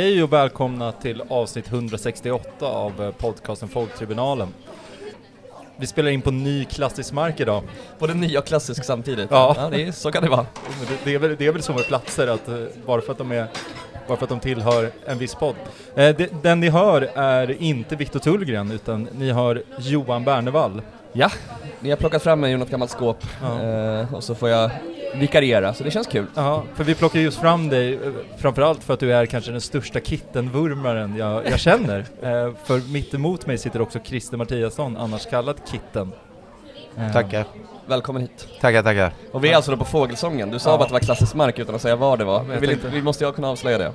Hej och välkomna till avsnitt 168 av eh, podcasten Folktribunalen. Vi spelar in på ny klassisk mark idag. Både ny och klassisk samtidigt. Ja. det är, så kan det vara. Det, det, är väl, det är väl så med platser att eh, bara för att de är bara för att de tillhör en viss podd. Eh, det, den ni hör är inte Viktor Tullgren utan ni hör Johan Bernevall. Ja, ni har plockat fram mig ur något gammalt skåp Ja. eh, och så får jag vikariera, så det känns kul. Ja, för vi plockar just fram dig eh, framförallt för att du är kanske den största kittenvurmaren jag, jag känner. Eh, för mitt emot mig sitter också Christer Mattiasson, annars kallad Kitten. Eh, Tackar. Välkommen hit. Tackar, tackar. Och vi är alltså då på Fågelsången. Du sa Ja. bara att det var klassisk mark utan att säga var det var. Vi, inte, vi måste ju kunna avslöja det.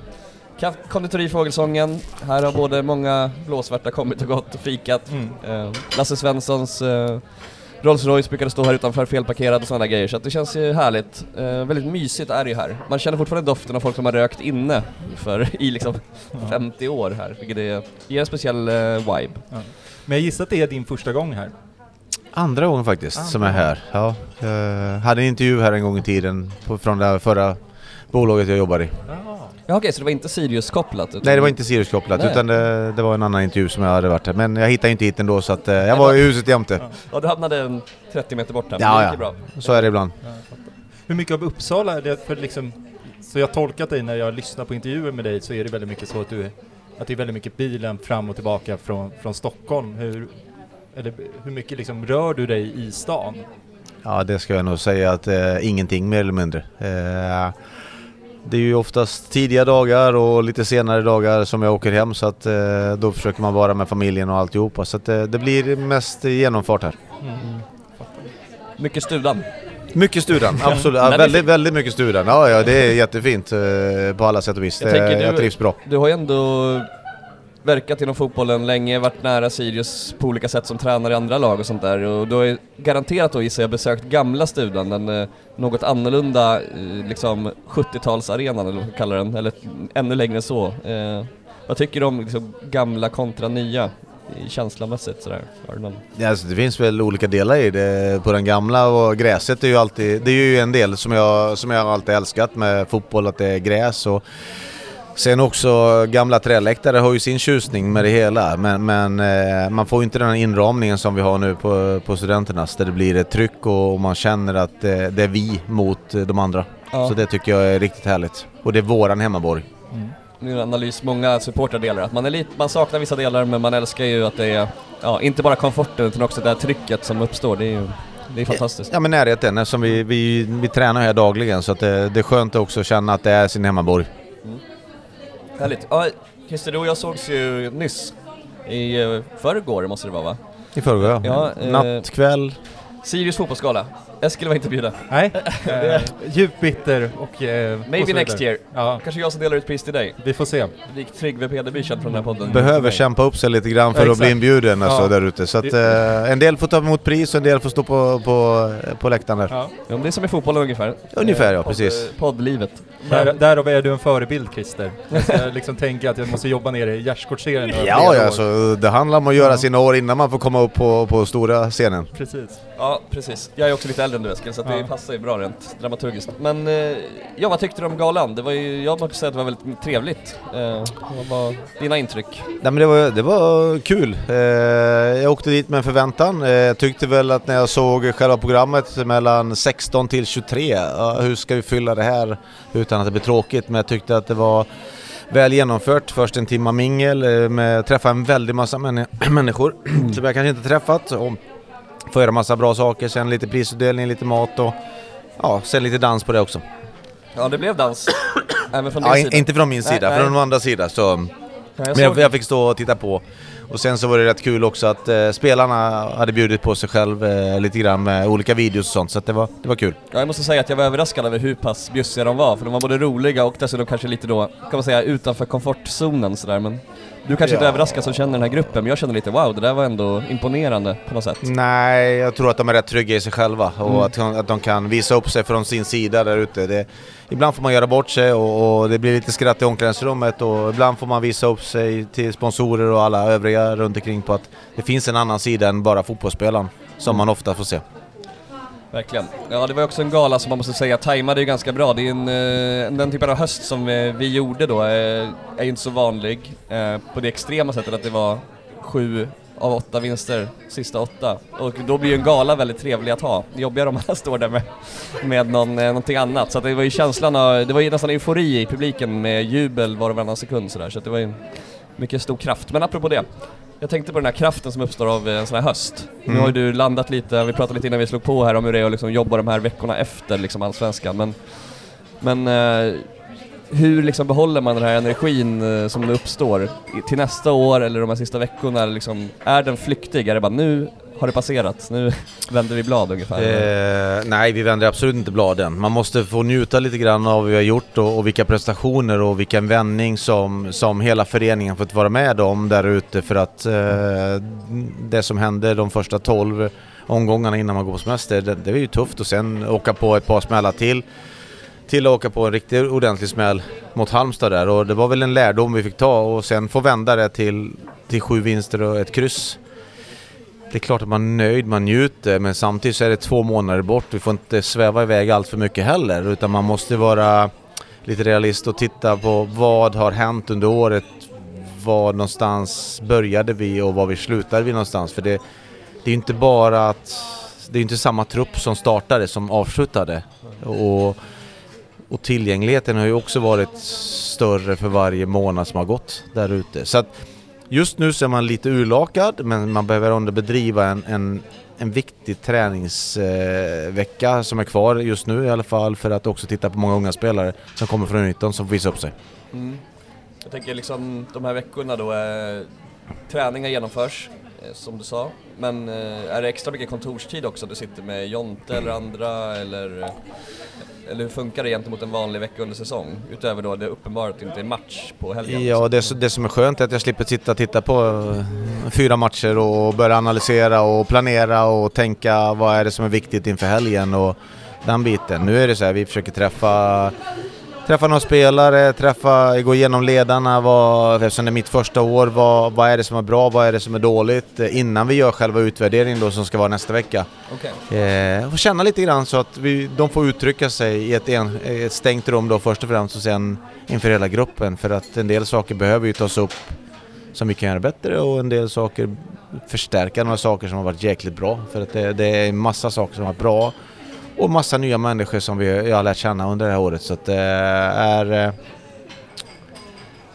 Konditori Fågelsången, här har både många blåsvarta kommit och gått och fikat. Mm. Eh, Lasse Svenssons eh, Rolls Royce brukade stå här utanför felparkerad och sådana grejer så det känns ju härligt. Eh, väldigt mysigt är det ju här. Man känner fortfarande doften av folk som har rökt inne för i liksom 50 år här, vilket är, ger en speciell eh, vibe. Men jag gissar att det är din första gång här. Andra gången faktiskt Andra som jag är här. Ja, jag hade en intervju här en gång i tiden på, från det förra bolaget jag jobbade i. Ja okej, så det var inte Sirius-kopplat? Nej det var inte Sirius-kopplat utan det, det var en annan intervju som jag hade varit här. Men jag hittade inte hit ändå så att eh, jag var i huset jämte. Ja, du hamnade en 30 meter bort här, Ja, ja. bra. Så är det ibland. Hur mycket av Uppsala är det för liksom, så jag har tolkat dig när jag lyssnar på intervjuer med dig så är det väldigt mycket så att du, att det är väldigt mycket bilen fram och tillbaka från, från Stockholm. Hur, eller hur mycket liksom rör du dig i stan? Ja det ska jag nog säga att eh, ingenting mer eller mindre. Eh, det är ju oftast tidiga dagar och lite senare dagar som jag åker hem så att eh, då försöker man vara med familjen och alltihopa. Så att eh, det blir mest genomfart här. Mycket studan. Mycket studan, absolut. Ja, det väldigt, väldigt mycket studan. Ja, ja, det är jättefint eh, på alla sätt och vis. Jag Jag, tänker, du- jag trivs bra. Du har ju ändå verkat inom fotbollen länge, varit nära Sirius på olika sätt som tränare i andra lag och sånt där och du har ju garanterat då gissar jag besökt gamla studan, den eh, något annorlunda eh, liksom 70-talsarenan eller vad man kallar den, eller ännu längre än så. Eh, vad tycker du om liksom, gamla kontra nya? Känslomässigt sådär, har du någon? Ja, alltså, det finns väl olika delar i det. På den gamla och gräset är ju alltid, det är ju en del som jag, som jag alltid älskat med fotboll, att det är gräs och Sen också gamla träläktare har ju sin tjusning med det hela men, men eh, man får ju inte den här inramningen som vi har nu på, på studenternas där det blir ett tryck och, och man känner att eh, det är vi mot eh, de andra. Ja. Så det tycker jag är riktigt härligt. Och det är våran hemmaborg. Nu är en analys många supportrar delar, att man, är lite, man saknar vissa delar men man älskar ju att det är, ja, inte bara komforten utan också det här trycket som uppstår, det är ju, det är fantastiskt. Ja men närheten eftersom vi, vi, vi tränar här dagligen så att det, det är skönt också att känna att det är sin hemmaborg. Härligt. Ja, Christer, du och jag sågs ju nyss, i uh, förrgår måste det vara va? I förrgår ja. Ja, eh, Nattkväll. Sirius fotbollsgala. Eskil var inte bjuden. Nej, eh, djupt bitter och... Eh, och Maybe vidare. next year. Ja, Kanske jag som delar ut pris till dig. vi får se. Likt Tryggve Pederby känd från den här podden. Behöver kämpa upp sig lite grann för Ja, att bli inbjuden alltså, Ja. där ute. Så att eh, en del får ta emot pris och en del får stå på, på, på läktaren där. Ja. Ja, det är som i fotbollen ungefär. Ungefär, ja, Podd- precis. Poddlivet. Där, därav är du en förebild Christer. Jag liksom tänka att jag måste jobba ner i gärdsgårdsserien Ja, ja år. så det handlar om att göra Ja. sina år innan man får komma upp på, på stora scenen. Precis. Ja, precis. Jag är också lite äldre än du Eskil, så att det Ja. passar ju bra rent dramaturgiskt. Men, eh, ja vad tyckte du om galan? Det var ju, jag måste säga att det var väldigt trevligt. Eh, vad var dina intryck? Nej men det var, det var kul. Eh, jag åkte dit med en förväntan. Eh, jag tyckte väl att när jag såg själva programmet mellan 16 till 23, ja, hur ska vi fylla det här utan att det blir tråkigt? Men jag tyckte att det var väl genomfört. Först en timma mingel, eh, med, träffa en väldig massa männi- människor som jag kanske inte träffat. Och få göra massa bra saker, sen lite prisutdelning, lite mat och ja, sen lite dans på det också. Ja, det blev dans. Även från din Ja, sida. inte från min sida, nej. från de andra sida. Så, jag men jag, jag fick stå och titta på. Och sen så var det rätt kul också att eh, spelarna hade bjudit på sig själv eh, lite grann med olika videos och sånt, så det, var, det var kul. Ja, jag måste säga att jag var överraskad över hur pass bjussiga de var, för de var både roliga och dessutom kanske lite då, kan man säga, utanför komfortzonen sådär, men du kanske inte Ja. är överraskad som känner den här gruppen, men jag känner lite wow, det där var ändå imponerande på något sätt. Nej, jag tror att de är rätt trygga i sig själva och Mm. att, de- att de kan visa upp sig från sin sida där ute. Ibland får man göra bort sig och, och det blir lite skratt i omklädningsrummet och ibland får man visa upp sig till sponsorer och alla övriga runt omkring på att det finns en annan sida än bara fotbollsspelaren som man ofta får se. Verkligen. Ja, det var också en gala som man måste säga tajmade ju ganska bra. Det är en, eh, den typen av höst som eh, vi gjorde då eh, är ju inte så vanlig på det extrema sättet att det var sju av åtta vinster, sista åtta. Och då blir ju en gala väldigt trevlig att ha. Jobbigare om man står där med, med någon, någonting annat. Så att det var ju känslan av, det var ju nästan eufori i publiken med jubel var och varannan sekund sådär. Så att det var ju mycket stor kraft. Men apropå det, jag tänkte på den här kraften som uppstår av en sån här höst. Mm. Nu har ju du landat lite, vi pratade lite innan vi slog på här om hur det är att liksom jobba de här veckorna efter liksom allsvenskan. Men, men eh, hur liksom behåller man den här energin eh, som uppstår till nästa år eller de här sista veckorna? Liksom, är den flyktig? Är det bara nu har det passerat, nu vänder vi blad ungefär? Eh, nej, vi vänder absolut inte bladen. Man måste få njuta lite grann av vad vi har gjort och, och vilka prestationer och vilken vändning som, som hela föreningen fått vara med om där ute för att eh, det som hände de första 12 omgångarna innan man går på semester, det, det är ju tufft och sen åka på ett par smällar till till att åka på en riktigt ordentlig smäll mot Halmstad där och det var väl en lärdom vi fick ta och sen få vända det till, till sju vinster och ett kryss. Det är klart att man är nöjd, man njuter men samtidigt så är det två månader bort. Vi får inte sväva iväg allt för mycket heller utan man måste vara lite realist och titta på vad har hänt under året. Var någonstans började vi och var vi slutade vi någonstans? För det, det är inte bara att... Det är inte samma trupp som startade som avslutade. Och och tillgängligheten har ju också varit större för varje månad som har gått där ute. Så att just nu så är man lite urlakad men man behöver ändå bedriva en, en, en viktig träningsvecka som är kvar just nu i alla fall för att också titta på många unga spelare som kommer från 19 som får visa upp sig. Mm. Jag tänker liksom de här veckorna då, eh, träningar genomförs Eh, som du sa. Men eh, är det extra mycket kontorstid också? Du sitter med Jonte eller andra eller eh, eller hur funkar det gentemot en vanlig vecka under säsong? Utöver då det uppenbart att det inte är match på helgen. Ja, det, det som är skönt är att jag slipper sitta och titta på fyra matcher och börja analysera och planera och tänka vad är det som är viktigt inför helgen och den biten. Nu är det så här, vi försöker träffa träffa några spelare, träffa, gå igenom ledarna, vad, eftersom det är mitt första år, vad, vad är det som är bra, vad är det som är dåligt innan vi gör själva utvärderingen då som ska vara nästa vecka. Okay. Eh, och känna lite grann så att vi, de får uttrycka sig i ett, en, ett stängt rum då först och främst och sen inför hela gruppen för att en del saker behöver ju tas upp som vi kan göra bättre och en del saker förstärka några saker som har varit jäkligt bra för att det, det är en massa saker som har varit bra och massa nya människor som vi, jag har lärt känna under det här året. Så att det är... Eh,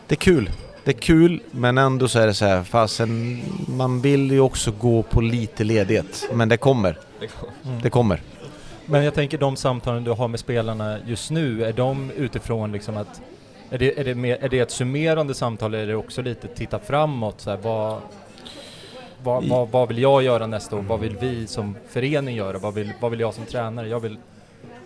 det är kul. Det är kul, men ändå så är det så här, fasen, man vill ju också gå på lite ledighet. Men det kommer. Mm. Det kommer. Men jag tänker de samtalen du har med spelarna just nu, är de utifrån liksom att är det, är det, mer, är det ett summerande samtal eller är det också lite titta framåt? Så här, vad, vad, vad, vad, vill jag göra nästa år? Vad vill vi som förening göra? Vad vill, vad vill jag som tränare? Jag vill,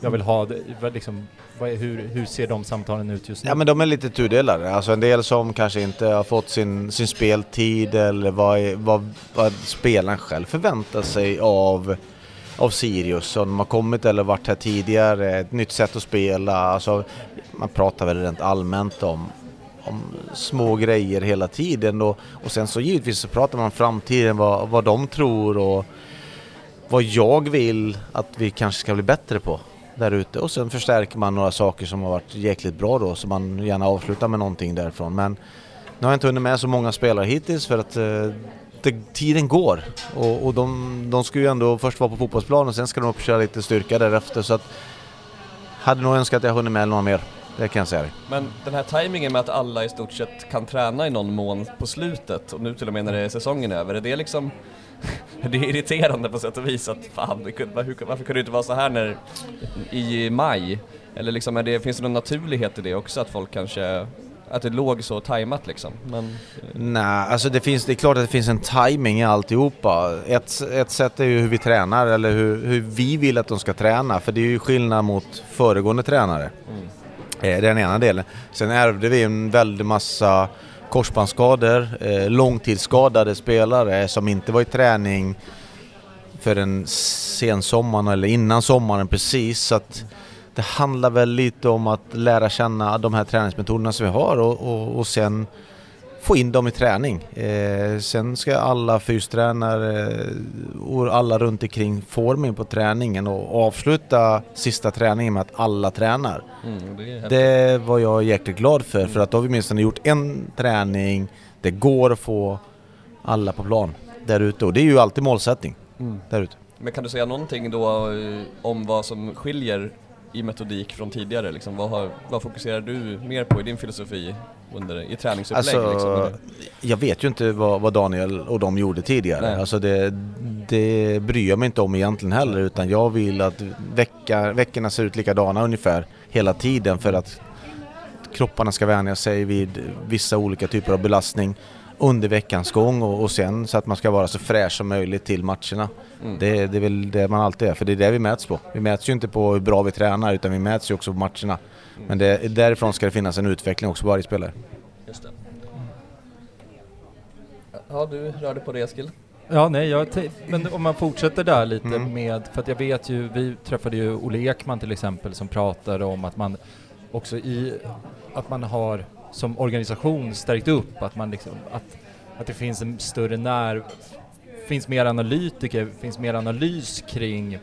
jag vill ha, liksom, hur, hur ser de samtalen ut just nu? Ja men de är lite tudelade. Alltså en del som kanske inte har fått sin, sin speltid eller vad, vad, vad spelaren själv förväntar sig av av Sirius, om de har kommit eller varit här tidigare, ett nytt sätt att spela. Alltså, man pratar väl rent allmänt om, om små grejer hela tiden och, och sen så givetvis så pratar man om framtiden, vad, vad de tror och vad jag vill att vi kanske ska bli bättre på där ute. Och sen förstärker man några saker som har varit jäkligt bra då så man gärna avslutar med någonting därifrån. Men nu har jag inte hunnit med så många spelare hittills för att eh, det, tiden går. Och, och de, de ska ju ändå först vara på fotbollsplanen och sen ska de upp och köra lite styrka därefter. Så att hade nog önskat att jag hunnit med några mer. Det kan jag säga Men den här tajmingen med att alla i stort sett kan träna i någon mån på slutet och nu till och med när det är säsongen över, är det liksom det är irriterande på sätt och vis att fan, varför, varför kunde det inte vara så här när, i maj? Eller liksom, är det, finns det någon naturlighet i det också att folk kanske att det låg så tajmat liksom? Men... Nej, alltså det, finns, det är klart att det finns en timing i alltihopa. Ett, ett sätt är ju hur vi tränar eller hur, hur vi vill att de ska träna, för det är ju skillnad mot föregående tränare. Mm. Eh, den ena delen. Sen ärvde vi en väldig massa korsbandsskador, eh, långtidsskadade spelare som inte var i träning för sensommaren eller innan sommaren precis. Så att det handlar väl lite om att lära känna de här träningsmetoderna som vi har och, och, och sen få in dem i träning. Eh, sen ska alla fystränare och alla runt omkring forma in på träningen och avsluta sista träningen med att alla tränar. Mm, det, det var jag jäkligt glad för, för att då har vi åtminstone gjort en träning, det går att få alla på plan där ute och det är ju alltid målsättning mm. där ute. Men kan du säga någonting då eh, om vad som skiljer i metodik från tidigare? Liksom, vad, har, vad fokuserar du mer på i din filosofi under, i träningsupplägg? Alltså, liksom? Jag vet ju inte vad, vad, Daniel och de gjorde tidigare. Alltså det, det bryr jag mig inte om egentligen heller utan jag vill att vecka, veckorna ser ut likadana ungefär hela tiden för att kropparna ska vänja sig vid vissa olika typer av belastning under veckans gång och, och sen så att man ska vara så fräsch som möjligt till matcherna. Mm. Det, det, är väl det man alltid är, för det är det vi mäts på. Vi mäts ju inte på hur bra vi tränar utan vi mäts ju också på matcherna. Mm. Men det, därifrån ska det finnas en utveckling också på varje spelare. Just det. Ja, du rörde på det Eskil. Ja, nej, jag men om man fortsätter där lite mm. med, för att jag vet ju, vi träffade ju Olle Ekman till exempel som pratade om att man också i, att man har som organisation stärkt upp, att man liksom, att, att det finns en större när, finns mer analytiker, finns mer analys kring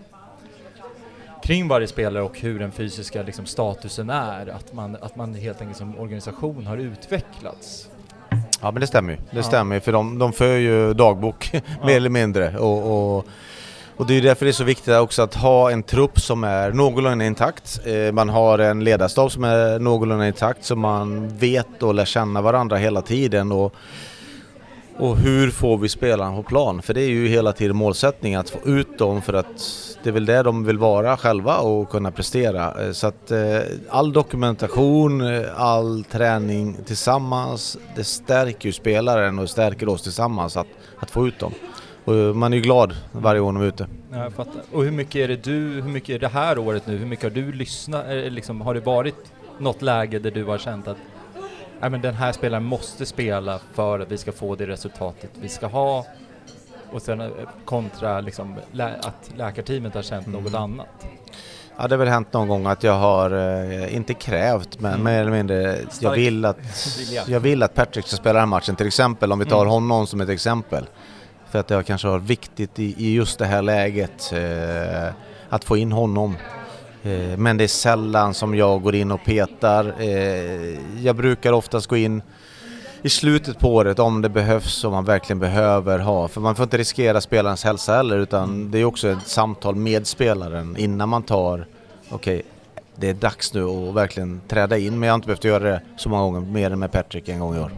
kring varje spelare och hur den fysiska liksom, statusen är, att man, att man helt enkelt som organisation har utvecklats. Ja men det stämmer ju, det ja. stämmer för de, de för ju dagbok ja. mer eller mindre och, och och det är därför det är så viktigt också att ha en trupp som är någorlunda intakt. Eh, man har en ledarstab som är någorlunda intakt så man vet och lär känna varandra hela tiden. Och, och hur får vi spelarna på plan? För det är ju hela tiden målsättningen att få ut dem för att det är väl det de vill vara själva och kunna prestera. Eh, så att eh, all dokumentation, all träning tillsammans, det stärker ju spelaren och stärker oss tillsammans att, att få ut dem. Och man är ju glad varje gång de är ute. Ja, jag fattar. Och hur mycket är det du, hur mycket är det här året nu, hur mycket har du lyssnat, liksom, har det varit något läge där du har känt att Nej, men den här spelaren måste spela för att vi ska få det resultatet vi ska ha och sen eh, kontra liksom, lä att läkarteamet har känt mm. något annat? Ja det har väl hänt någon gång att jag har, eh, inte krävt, men mm. mer eller mindre, jag vill, att, jag vill att Patrick ska spela den matchen till exempel, om vi tar mm. honom som ett exempel. För att det kanske varit viktigt i, i just det här läget eh, att få in honom. Eh, men det är sällan som jag går in och petar. Eh, jag brukar oftast gå in i slutet på året om det behövs, om man verkligen behöver ha. För man får inte riskera spelarens hälsa heller utan det är också ett samtal med spelaren innan man tar, okej, okay, det är dags nu att verkligen träda in. Men jag har inte behövt göra det så många gånger, mer än med Patrick en gång i år.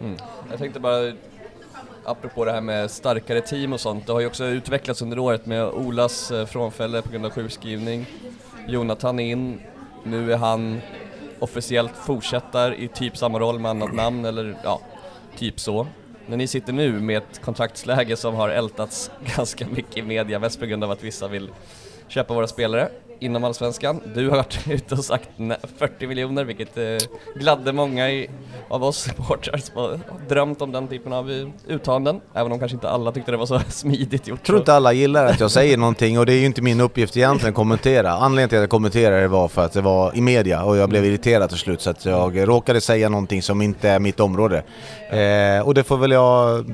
Mm. Jag tänkte bara apropå det här med starkare team och sånt, det har ju också utvecklats under året med Olas eh, frånfälle på grund av sjukskrivning. Jonathan in, nu är han officiellt fortsätter i typ samma roll med annat namn eller ja, typ så. När ni sitter nu med ett kontraktsläge som har ältats ganska mycket i media, mest på grund av att vissa vill köpa våra spelare inom Allsvenskan. Du har varit ute och sagt 40 miljoner vilket eh, gladde många i, av oss supportrar som har drömt om den typen av eh, uttalanden. Även om kanske inte alla tyckte det var så smidigt gjort. Jag tror inte alla gillar att jag säger någonting och det är ju inte min uppgift egentligen att kommentera. Anledningen till att jag kommenterade var för att det var i media och jag blev irriterad till slut så att jag råkade säga någonting som inte är mitt område. Eh, och det får väl jag,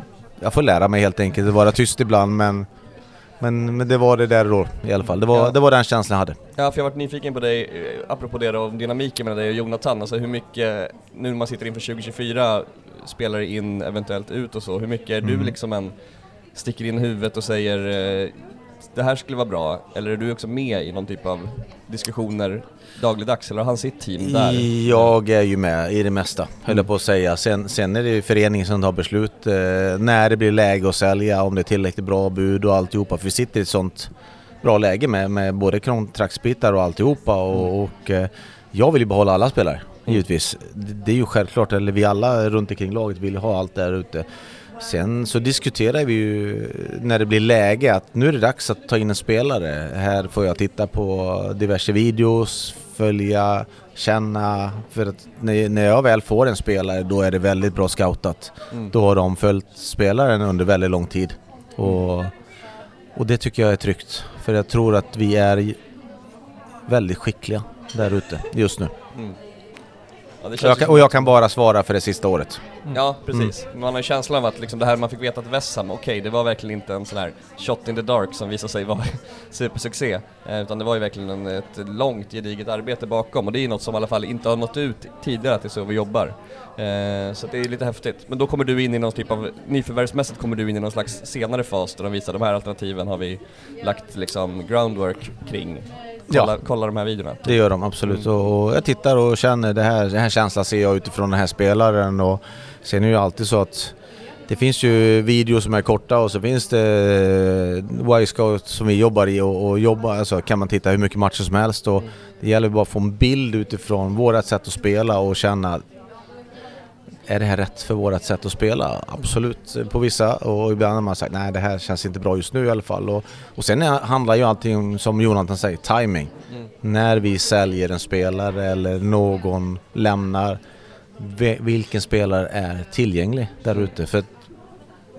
jag får lära mig helt enkelt att vara tyst ibland men men, men det var det där då i alla fall. Det var, ja. det var den känslan jag hade. Ja, för jag varit nyfiken på dig, eh, apropå det då, dynamiken mellan dig och Jonathan. Alltså hur mycket, nu när man sitter inför 2024, spelar in eventuellt ut och så, hur mycket är mm. du liksom en, sticker in huvudet och säger det här skulle vara bra, eller är du också med i någon typ av diskussioner dagligdags, eller har han sitt team där? Jag är ju med i det mesta, höll jag på att säga. Sen, sen är det ju föreningen som tar beslut eh, när det blir läge att sälja, om det är tillräckligt bra bud och alltihopa. För vi sitter i ett sånt bra läge med, med både kontraktsbitar och alltihopa och, mm. och eh, jag vill ju behålla alla spelare, givetvis. Det, det är ju självklart, eller vi alla runt omkring laget vill ha allt där ute. Sen så diskuterar vi ju när det blir läge att nu är det dags att ta in en spelare. Här får jag titta på diverse videos, följa, känna. För att när jag väl får en spelare då är det väldigt bra scoutat. Mm. Då har de följt spelaren under väldigt lång tid. Och, och det tycker jag är tryggt. För jag tror att vi är väldigt skickliga där ute just nu. Mm. Ja, det Och jag, kan, och jag kan bara svara för det sista året. Ja, precis. Man har ju känslan av att liksom det här man fick veta att Westham, okej, det var verkligen inte en sån här shot in the dark som visade sig vara supersuccé. Eh, utan det var ju verkligen en, ett långt gediget arbete bakom och det är något som i alla fall inte har nått ut tidigare att det är så vi jobbar. Eh, så det är lite häftigt. Men då kommer du in i någon typ av, nyförvärvsmässigt kommer du in i någon slags senare fas där de visar de här alternativen har vi lagt liksom groundwork kring. Kolla, Ja. kolla de här videorna. Det gör de absolut. Och, och jag tittar och känner det här, den här känslan ser jag utifrån den här spelaren. Och sen är det ju alltid så att det finns ju videos som är korta och så finns det Y-scout som vi jobbar i och, och jobbar, alltså kan man titta hur mycket matcher som helst och det gäller bara att få en bild utifrån vårat sätt att spela och känna är det här rätt för vårat sätt att spela? Absolut på vissa och ibland har man sagt nej det här känns inte bra just nu i alla fall. Och, och sen handlar ju allting om, som Jonathan säger, timing. Mm. När vi säljer en spelare eller någon lämnar, vilken spelare är tillgänglig där ute? För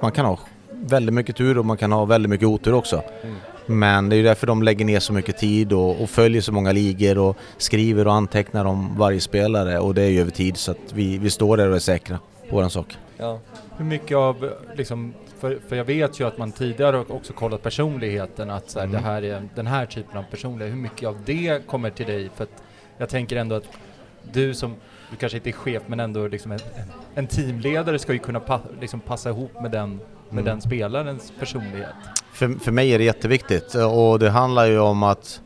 man kan ha väldigt mycket tur och man kan ha väldigt mycket otur också. Mm. Men det är ju därför de lägger ner så mycket tid och, och följer så många ligor och skriver och antecknar om varje spelare och det är ju över tid så att vi, vi står där och är säkra på våran sak. Ja. Hur mycket av, liksom, för, för jag vet ju att man tidigare har också kollat personligheten, att så här, Mm. det här är den här typen av personlighet. Hur mycket av det kommer till dig? För att jag tänker ändå att du som, du kanske inte är chef, men ändå liksom en, en, en teamledare ska ju kunna pa, liksom passa ihop med den, med Mm. den spelarens personlighet. För, för mig är det jätteviktigt och det handlar ju om att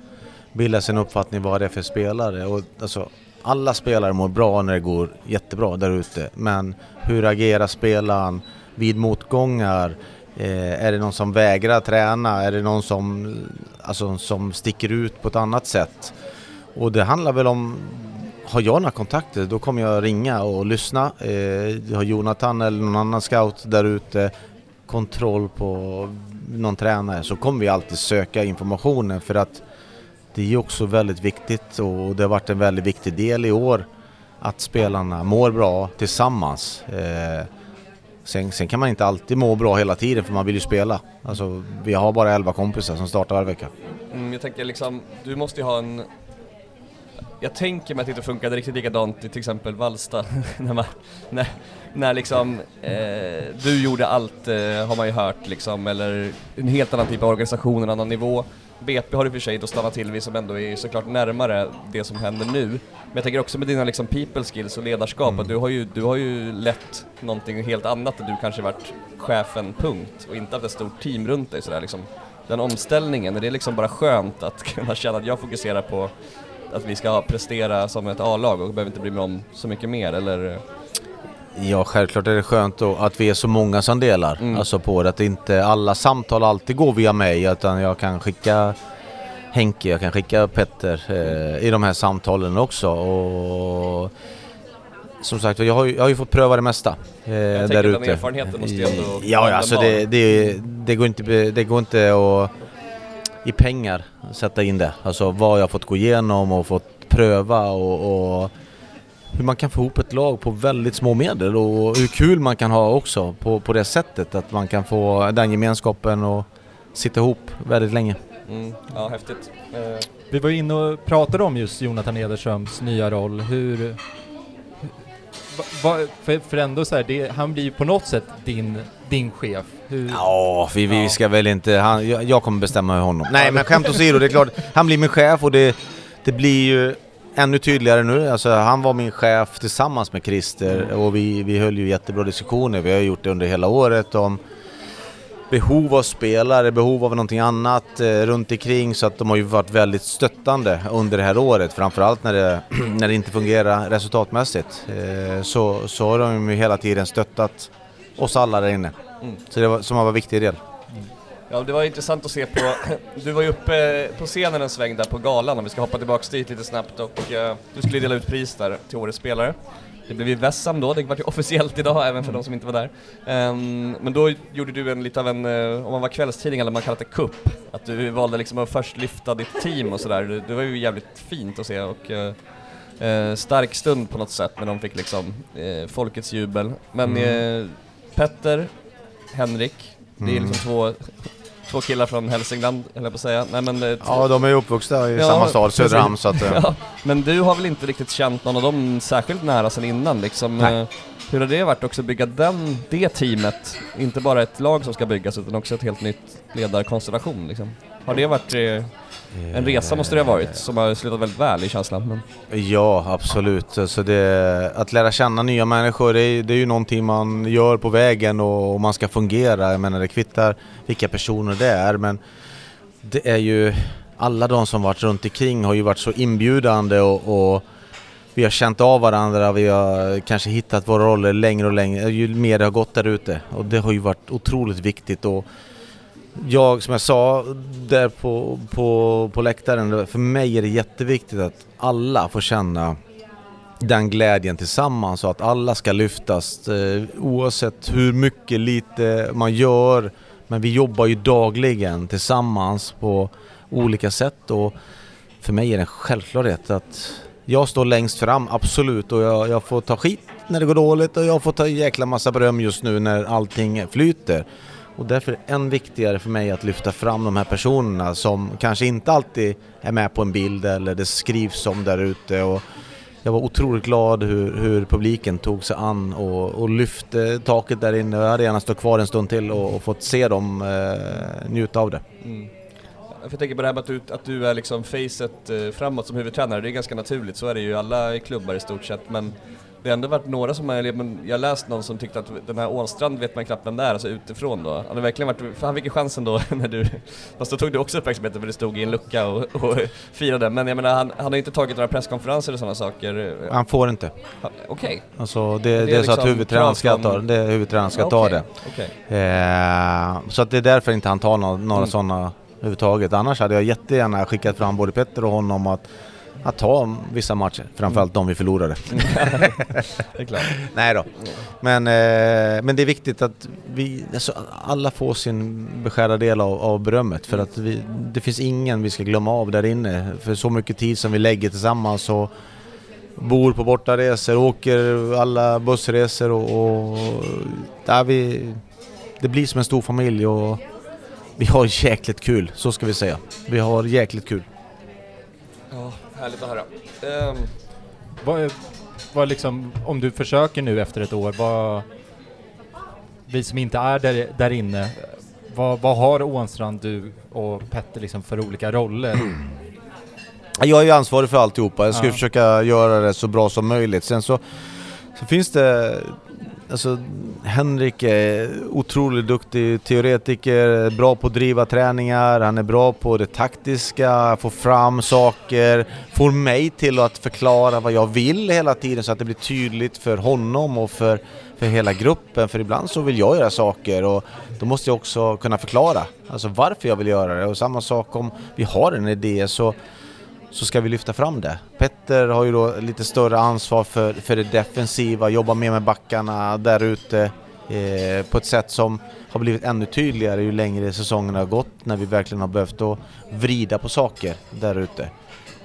bilda sin uppfattning vad det är för spelare. Och, alltså, alla spelare mår bra när det går jättebra där ute men hur agerar spelaren vid motgångar? Eh, är det någon som vägrar träna? Är det någon som, alltså, som sticker ut på ett annat sätt? Och det handlar väl om har jag några kontakter då kommer jag ringa och lyssna. Eh, har Jonathan eller någon annan scout där ute kontroll på någon tränare så kommer vi alltid söka informationen för att det är ju också väldigt viktigt och det har varit en väldigt viktig del i år att spelarna mår bra tillsammans. Eh, sen, sen kan man inte alltid må bra hela tiden för man vill ju spela. Alltså, vi har bara 11 kompisar som startar varje vecka. Mm, jag tänker liksom, du måste ju ha en... Jag tänker mig att det inte funkade riktigt likadant i till exempel Vallsta. när, man, när, när liksom eh, du gjorde allt, eh, har man ju hört liksom, eller en helt annan typ av organisation, en annan nivå. BP har du i och för sig då stannat till vid som ändå är såklart närmare det som händer nu. Men jag tänker också med dina liksom people skills och ledarskap, Mm. att du har, ju, du har ju lett någonting helt annat, där du kanske varit chefen punkt och inte haft ett stort team runt dig sådär liksom den omställningen, är det liksom bara skönt att kunna känna att jag fokuserar på att vi ska prestera som ett A-lag och behöver inte bry mig om så mycket mer eller? Ja, självklart är det skönt att vi är så många som delar Mm. alltså på det. Att inte alla samtal alltid går via mig utan jag kan skicka Henke, jag kan skicka Petter eh, i de här samtalen också. Och som sagt, jag har ju, jag har ju fått pröva det mesta eh, Jag där tänker den ute. erfarenheten måste ju ändå vara Ja, alltså det, det, det, går inte, det går inte att i pengar sätta in det. Alltså vad jag fått gå igenom och fått pröva och, och hur man kan få ihop ett lag på väldigt små medel och hur kul man kan ha också på, på det sättet. Att man kan få den gemenskapen och sitta ihop väldigt länge. Mm, ja, häftigt. Eh, Vi var inne och pratade om just Jonathan Ederströms nya roll. Hur... Va, va, för, för ändå så här, det, han blir ju på något sätt din, din chef. Hur, Ja, vi, vi Ja. ska väl inte... Han, jag, jag kommer bestämma honom. Nej men skämt åsido, det är klart. Han blir min chef och det, det blir ju ännu tydligare nu. Alltså, han var min chef tillsammans med Christer och vi, vi höll ju jättebra diskussioner. Vi har gjort det under hela året om behov av spelare, behov av någonting annat eh, runt omkring så att de har ju varit väldigt stöttande under det här året. Framförallt när det, när det inte fungerar resultatmässigt. Eh, så, så har de ju hela tiden stöttat oss alla där inne. Mm. Så det var, som var en viktig del. Ja, det var intressant att se på, du var ju uppe på scenen en sväng där på galan om vi ska hoppa tillbaks dit lite snabbt och eh, du skulle dela ut pris där till årets spelare. Det blev ju Vessam då, det var ju officiellt idag även för de som inte var där. Ehm, men då gjorde du en lite av en, eh, om man var kvällstidning eller man kallat det kupp, att du valde liksom att först lyfta ditt team och sådär. Det, det var ju jävligt fint att se och eh, eh, stark stund på något sätt när de fick liksom eh, folkets jubel. Men Mm. eh, Petter, Henrik, det är Mm. liksom två två killar från Hälsingland, höll jag på att säga. Nej, men, eh, Ja, de är ju uppvuxna i Ja, samma stad, Söderhamn, så att... eh, Ja, men du har väl inte riktigt känt någon av dem särskilt nära sen innan liksom? Nej. Eh, Hur har det varit också att bygga den, det teamet? Inte bara ett lag som ska byggas utan också ett helt nytt ledarkonstellation liksom. Har det varit en resa måste det ha varit, som har slutat väldigt väl i känslan. Men... Ja, absolut. Alltså det, att lära känna nya människor, det är, det är ju någonting man gör på vägen och, och man ska fungera. Jag menar, det kvittar vilka personer det är, men det är ju... Alla de som varit runt omkring har ju varit så inbjudande och, och vi har känt av varandra, vi har kanske hittat våra roller längre och längre, ju mer det har gått där ute. Och det har ju varit otroligt viktigt. Och jag, som jag sa där på, på, på läktaren, för mig är det jätteviktigt att alla får känna den glädjen tillsammans och att alla ska lyftas eh, oavsett hur mycket, lite man gör. Men vi jobbar ju dagligen tillsammans på olika sätt och för mig är det en självklarhet att jag står längst fram, absolut, och jag, jag får ta skit när det går dåligt och jag får ta en jäkla massa beröm just nu när allting flyter. Och därför är det än viktigare för mig att lyfta fram de här personerna som kanske inte alltid är med på en bild eller det skrivs om där ute. Och jag var otroligt glad hur, hur publiken tog sig an och, och lyfte taket där inne. Jag hade gärna stått kvar en stund till och, och fått se dem eh, njuta av det. Mm. Jag tänker på det här med att du, att du är liksom facet eh, framåt som huvudtränare, det är ganska naturligt, så är det ju i alla klubbar i stort sett, men det har ändå varit några som har, men jag har läst någon som tyckte att den här Ånstrand vet man knappt vem det är, alltså utifrån då. Han har verkligen varit, han fick ju chansen då när du, fast då tog du också uppmärksamheten för det stod i en lucka och, och firade, men jag menar han, han har inte tagit några presskonferenser eller sådana saker. Han får inte. Okej. Alltså det, är det är så att liksom huvudtränaren ska ta, det. är huvudtränaren ska Ja, ta det. okej. Eh, så att det är därför inte han tar några, några Mm. sådana överhuvudtaget. Annars hade jag jättegärna skickat fram både Petter och honom att, att ta vissa matcher. Framförallt de vi förlorade. Det är klart. Nej då. Men, eh, men det är viktigt att vi, alltså, alla får sin beskärda del av, av berömmet. För att vi, det finns ingen vi ska glömma av där inne. För så mycket tid som vi lägger tillsammans och bor på bortaresor, åker alla bussresor och, och där vi, det blir som en stor familj och vi har jäkligt kul, så ska vi säga. Vi har jäkligt kul. Ja, härligt att höra. Ehm, Vad, vad liksom, om du försöker nu efter ett år, vad... Vi som inte är där, där inne, vad, vad har Ånstrand, du och Petter liksom för olika roller? Jag är ju ansvarig för alltihopa, jag ska Ja. försöka göra det så bra som möjligt. Sen så, så finns det... Alltså, Henrik är otroligt duktig teoretiker, bra på att driva träningar, han är bra på det taktiska, få fram saker, får mig till att förklara vad jag vill hela tiden så att det blir tydligt för honom och för, för hela gruppen. För ibland så vill jag göra saker och då måste jag också kunna förklara alltså varför jag vill göra det. Och samma sak om vi har en idé så så ska vi lyfta fram det. Petter har ju då lite större ansvar för, för det defensiva, jobbar mer med backarna där ute eh, på ett sätt som har blivit ännu tydligare ju längre säsongen har gått när vi verkligen har behövt att vrida på saker där ute.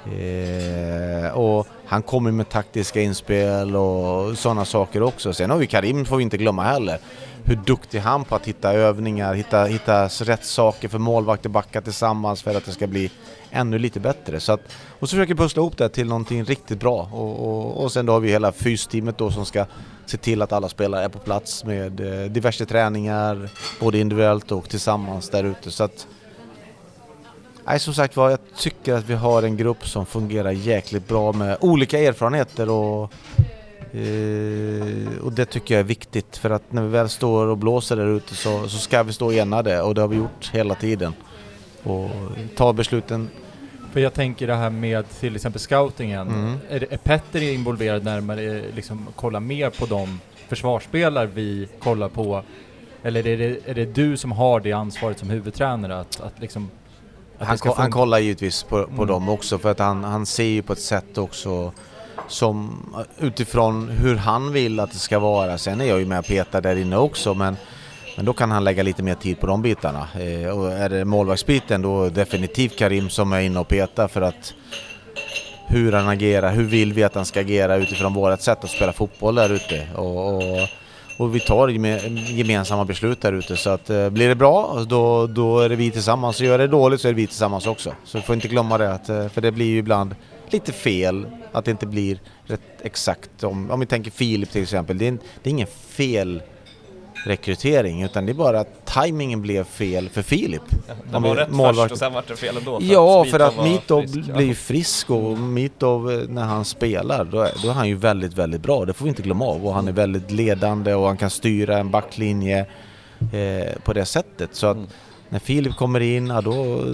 Eh, och han kommer med taktiska inspel och sådana saker också. Sen har vi Karim, får vi inte glömma heller. Hur duktig han på att hitta övningar, hitta, hitta rätt saker för målvakt och backar tillsammans för att det ska bli ännu lite bättre. Så att, och så försöker pussla ihop det till någonting riktigt bra. Och, och, och sen då har vi hela fysteamet då som ska se till att alla spelare är på plats med eh, diverse träningar, både individuellt och tillsammans där ute. Så att Nej, som sagt var, jag tycker att vi har en grupp som fungerar jäkligt bra med olika erfarenheter och, eh, och det tycker jag är viktigt för att när vi väl står och blåser där ute så, så ska vi stå enade och det har vi gjort hela tiden. Och ta besluten. För jag tänker det här med till exempel scoutingen. Mm. Är, är Petter involverad närmare, liksom kolla mer på de försvarsspelare vi kollar på? Eller är det, är det du som har det ansvaret som huvudtränare att, att liksom... Han, ko- han kollar givetvis på, på Mm. dem också för att han, han ser ju på ett sätt också som utifrån hur han vill att det ska vara. Sen är jag ju med och petar där inne också men, men då kan han lägga lite mer tid på de bitarna. Eh, och är det målvaktsbiten då definitivt Karim som är inne och petar för att hur han agerar, hur vill vi att han ska agera utifrån vårt sätt att spela fotboll där ute. Och, och, och vi tar gemensamma beslut där ute. Så att eh, blir det bra, då, då är det vi tillsammans. Så gör det dåligt så är det vi tillsammans också. Så vi får inte glömma det, att, eh, för det blir ju ibland lite fel att det inte blir rätt exakt. Om, om vi tänker Filip till exempel, det är, det är ingen fel rekrytering utan det är bara att tajmingen blev fel för Filip. Ja, den var rätt målvakt... först och sen var det fel ändå. För ja, att för att Mitov blir frisk och Mitov eh, när han spelar då är, då är han ju väldigt, väldigt bra. Det får vi inte glömma av och han är väldigt ledande och han kan styra en backlinje eh, på det sättet. Så att mm. när Filip kommer in, ja, då,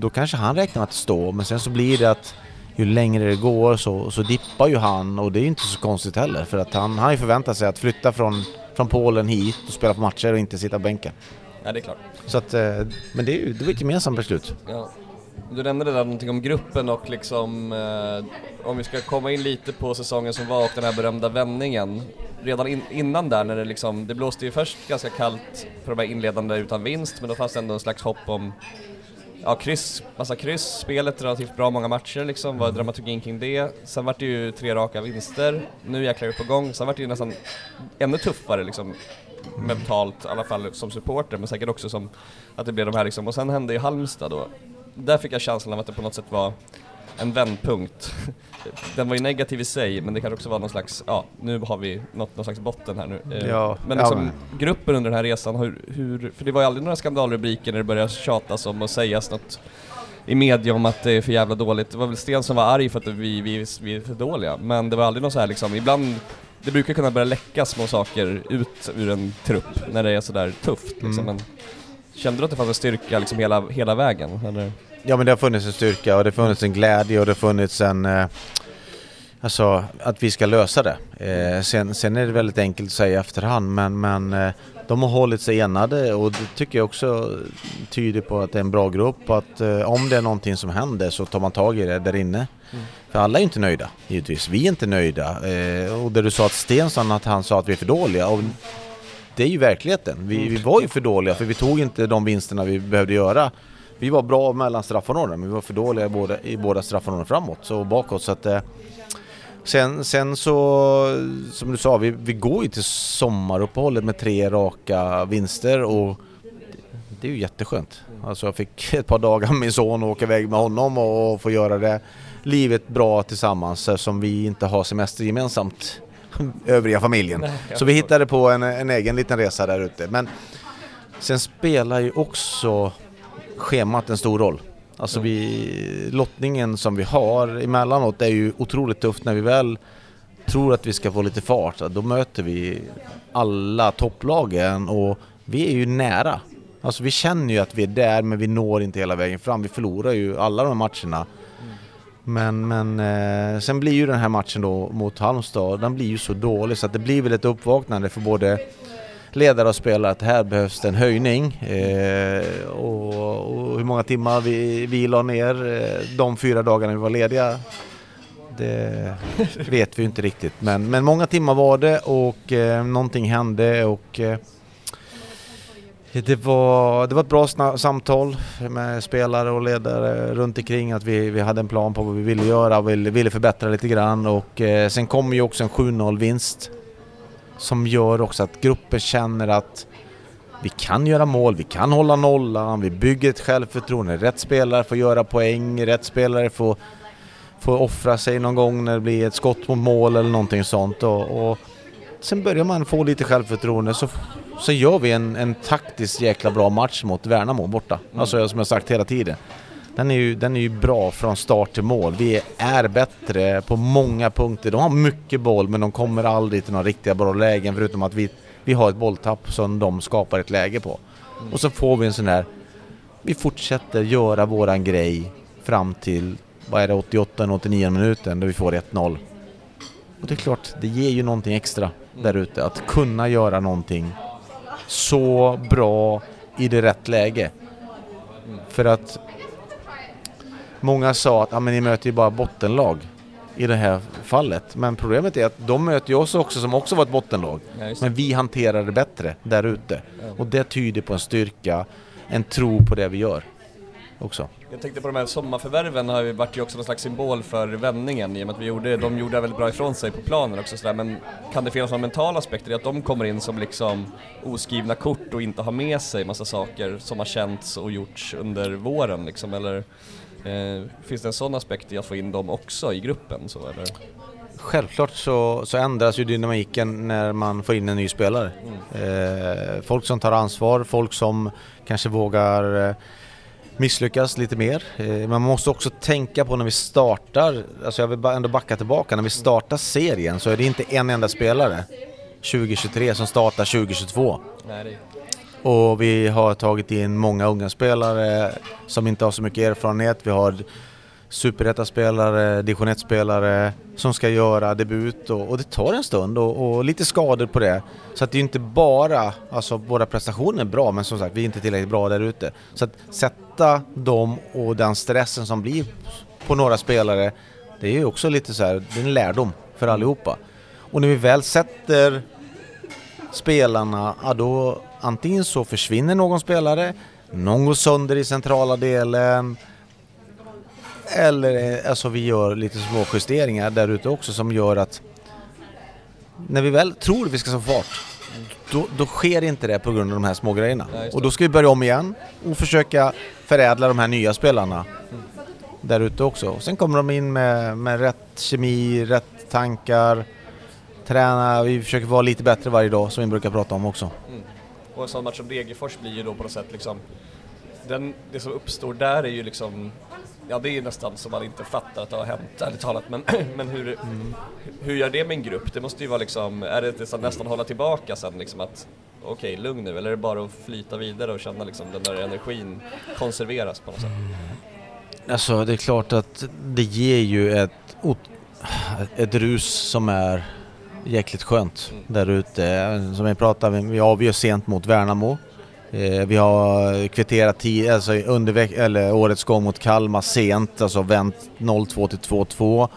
då kanske han räknar med att stå men sen så blir det att ju längre det går så, så dippar ju han och det är inte så konstigt heller för att han, han förväntar sig att flytta från, från Polen hit och spela på matcher och inte sitta på bänken. Ja, det är klart. Så att, eh, men det, är, det var ett gemensamt beslut. Ja. Du nämnde det där någonting om gruppen och liksom eh, om vi ska komma in lite på säsongen som var och den här berömda vändningen. Redan in, innan där när det liksom, det blåste ju först ganska kallt på de här inledande utan vinst men då fanns det ändå en slags hopp om ja, kryss, massa kryss, spelet relativt bra många matcher liksom, var dramaturgin kring det. Sen vart det ju tre raka vinster, nu jäklar vi på gång. Sen vart det ju nästan ännu tuffare liksom mentalt, i alla fall som supporter, men säkert också som att det blev de här liksom, och sen hände ju Halmstad då. Där fick jag känslan av att det på något sätt var en vändpunkt. Den var ju negativ i sig, men det kanske också var någon slags, ja, nu har vi nått någon slags botten här nu. Eh, ja, men liksom, ja, gruppen under den här resan, hur, hur, för det var ju aldrig några skandalrubriker när det började tjatas om och sägas något i media om att det är för jävla dåligt. Det var väl Sten som var arg för att vi, vi, vi är för dåliga, men det var aldrig något så här liksom, ibland det brukar kunna börja läcka små saker ut ur en trupp när det är sådär tufft liksom. Mm. Men kände du att det fanns en styrka liksom hela, hela vägen? Eller? Ja men det har funnits en styrka och det har funnits en glädje och det har funnits en... Eh, alltså att vi ska lösa det. Eh, sen, sen är det väldigt enkelt att säga i efterhand men, men eh, de har hållit sig enade och det tycker jag också tyder på att det är en bra grupp och att eh, om det är någonting som händer så tar man tag i det där inne. Mm. För alla är inte nöjda givetvis. Vi är inte nöjda. Eh, och det du sa att Stensson att han sa att vi är för dåliga. Och det är ju verkligheten. Vi, vi var ju för dåliga för vi tog inte de vinsterna vi behövde göra vi var bra mellan straffområdena men vi var för dåliga i båda, i båda straffområdena framåt och bakåt. Så att, eh, sen, sen så, som du sa, vi, vi går ju till sommaruppehållet med tre raka vinster och det är ju jätteskönt. Alltså jag fick ett par dagar med min son och åka iväg med honom och få göra det livet bra tillsammans som vi inte har semester gemensamt övriga familjen. Nej, så vi hittade på en, en egen liten resa där ute. Men sen spelar ju också schemat en stor roll. Alltså vi, lottningen som vi har emellanåt är ju otroligt tufft när vi väl tror att vi ska få lite fart. Då möter vi alla topplagen och vi är ju nära. Alltså vi känner ju att vi är där men vi når inte hela vägen fram. Vi förlorar ju alla de här matcherna. Men, men eh, sen blir ju den här matchen då mot Halmstad, den blir ju så dålig så att det blir väl ett uppvaknande för både ledare och spelare att här behövs det en höjning. Eh, och, och, hur många timmar vi, vi la ner eh, de fyra dagarna vi var lediga det vet vi inte riktigt. Men, men många timmar var det och eh, någonting hände och eh, det var, det var ett bra samtal med spelare och ledare runt omkring att vi, vi hade en plan på vad vi ville göra och ville, ville förbättra lite grann och eh, sen kom ju också en 7-0 vinst som gör också att gruppen känner att vi kan göra mål, vi kan hålla nollan, vi bygger ett självförtroende. Rätt spelare får göra poäng, rätt spelare får, får offra sig någon gång när det blir ett skott mot mål eller någonting sånt. Och, och sen börjar man få lite självförtroende så, så gör vi en, en taktiskt jäkla bra match mot Värnamo borta. Mm. Alltså som jag sagt hela tiden. Den är, ju, den är ju bra från start till mål. Vi är bättre på många punkter. De har mycket boll men de kommer aldrig till några riktiga bra lägen förutom att vi, vi har ett bolltapp som de skapar ett läge på. Och så får vi en sån här... Vi fortsätter göra våran grej fram till, vad är det, 88-89 minuten då vi får 1-0. Och det är klart, det ger ju någonting extra där ute. Att kunna göra någonting så bra i det rätt läge. För att Många sa att ah, men ni möter ju bara bottenlag i det här fallet. Men problemet är att de möter ju oss också som också var ett bottenlag. Ja, men vi hanterar det bättre där ute. Ja. Och det tyder på en styrka, en tro på det vi gör. också. Jag tänkte på de här sommarförvärven har ju varit ju också någon slags symbol för vändningen i och med att vi gjorde, de gjorde väldigt bra ifrån sig på planen också sådär, men kan det finnas någon mental aspekt i att de kommer in som liksom oskrivna kort och inte har med sig massa saker som har känts och gjorts under våren liksom, eller finns det en sån aspekt i att få in dem också i gruppen så eller? Självklart så, så ändras ju dynamiken när man får in en ny spelare. Eh, folk som tar ansvar, folk som kanske vågar eh, misslyckas lite mer. Eh, man måste också tänka på när vi startar, alltså jag vill ändå backa tillbaka, när vi startar serien så är det inte en enda spelare 2023 som startar 2022. Nej, och vi har tagit in många unga spelare som inte har så mycket erfarenhet. Vi har superettaspelare, division 1-spelare som ska göra debut och, och det tar en stund och, och lite skador på det. Så att det är inte bara, alltså våra prestationer är bra men som sagt vi är inte tillräckligt bra där ute. Så att sätta dem och den stressen som blir på några spelare, det är ju också lite så här, det är en lärdom för allihopa. Och när vi väl sätter spelarna, ja då antingen så försvinner någon spelare, någon går sönder i centrala delen eller eh, alltså vi gör lite små justeringar där ute också som gör att när vi väl tror vi ska få fart då, då sker inte det på grund av de här små grejerna. Ja, och då ska vi börja om igen och försöka förädla de här nya spelarna där ute också. Och sen kommer de in med, med rätt kemi, rätt tankar, träna, vi försöker vara lite bättre varje dag som vi brukar prata om också. Och en sån match som Degerfors blir ju då på något sätt liksom, den, det som uppstår där är ju liksom, ja det är ju nästan som man inte fattar att det har hänt, ärligt talat, men, men hur, hur gör det med en grupp? Det måste ju vara liksom, är det nästan, nästan hålla tillbaka sen liksom att okej, lugn nu, eller är det bara att flyta vidare och känna liksom den där energin konserveras på något sätt? Alltså det är klart att det ger ju ett, ett rus som är jäkligt skönt där ute. Som vi pratade om, vi avgör sent mot Värnamo. Eh, vi har kvitterat tid, alltså under eller årets gång mot Kalmar sent, alltså vänt 0-2 till 2-2.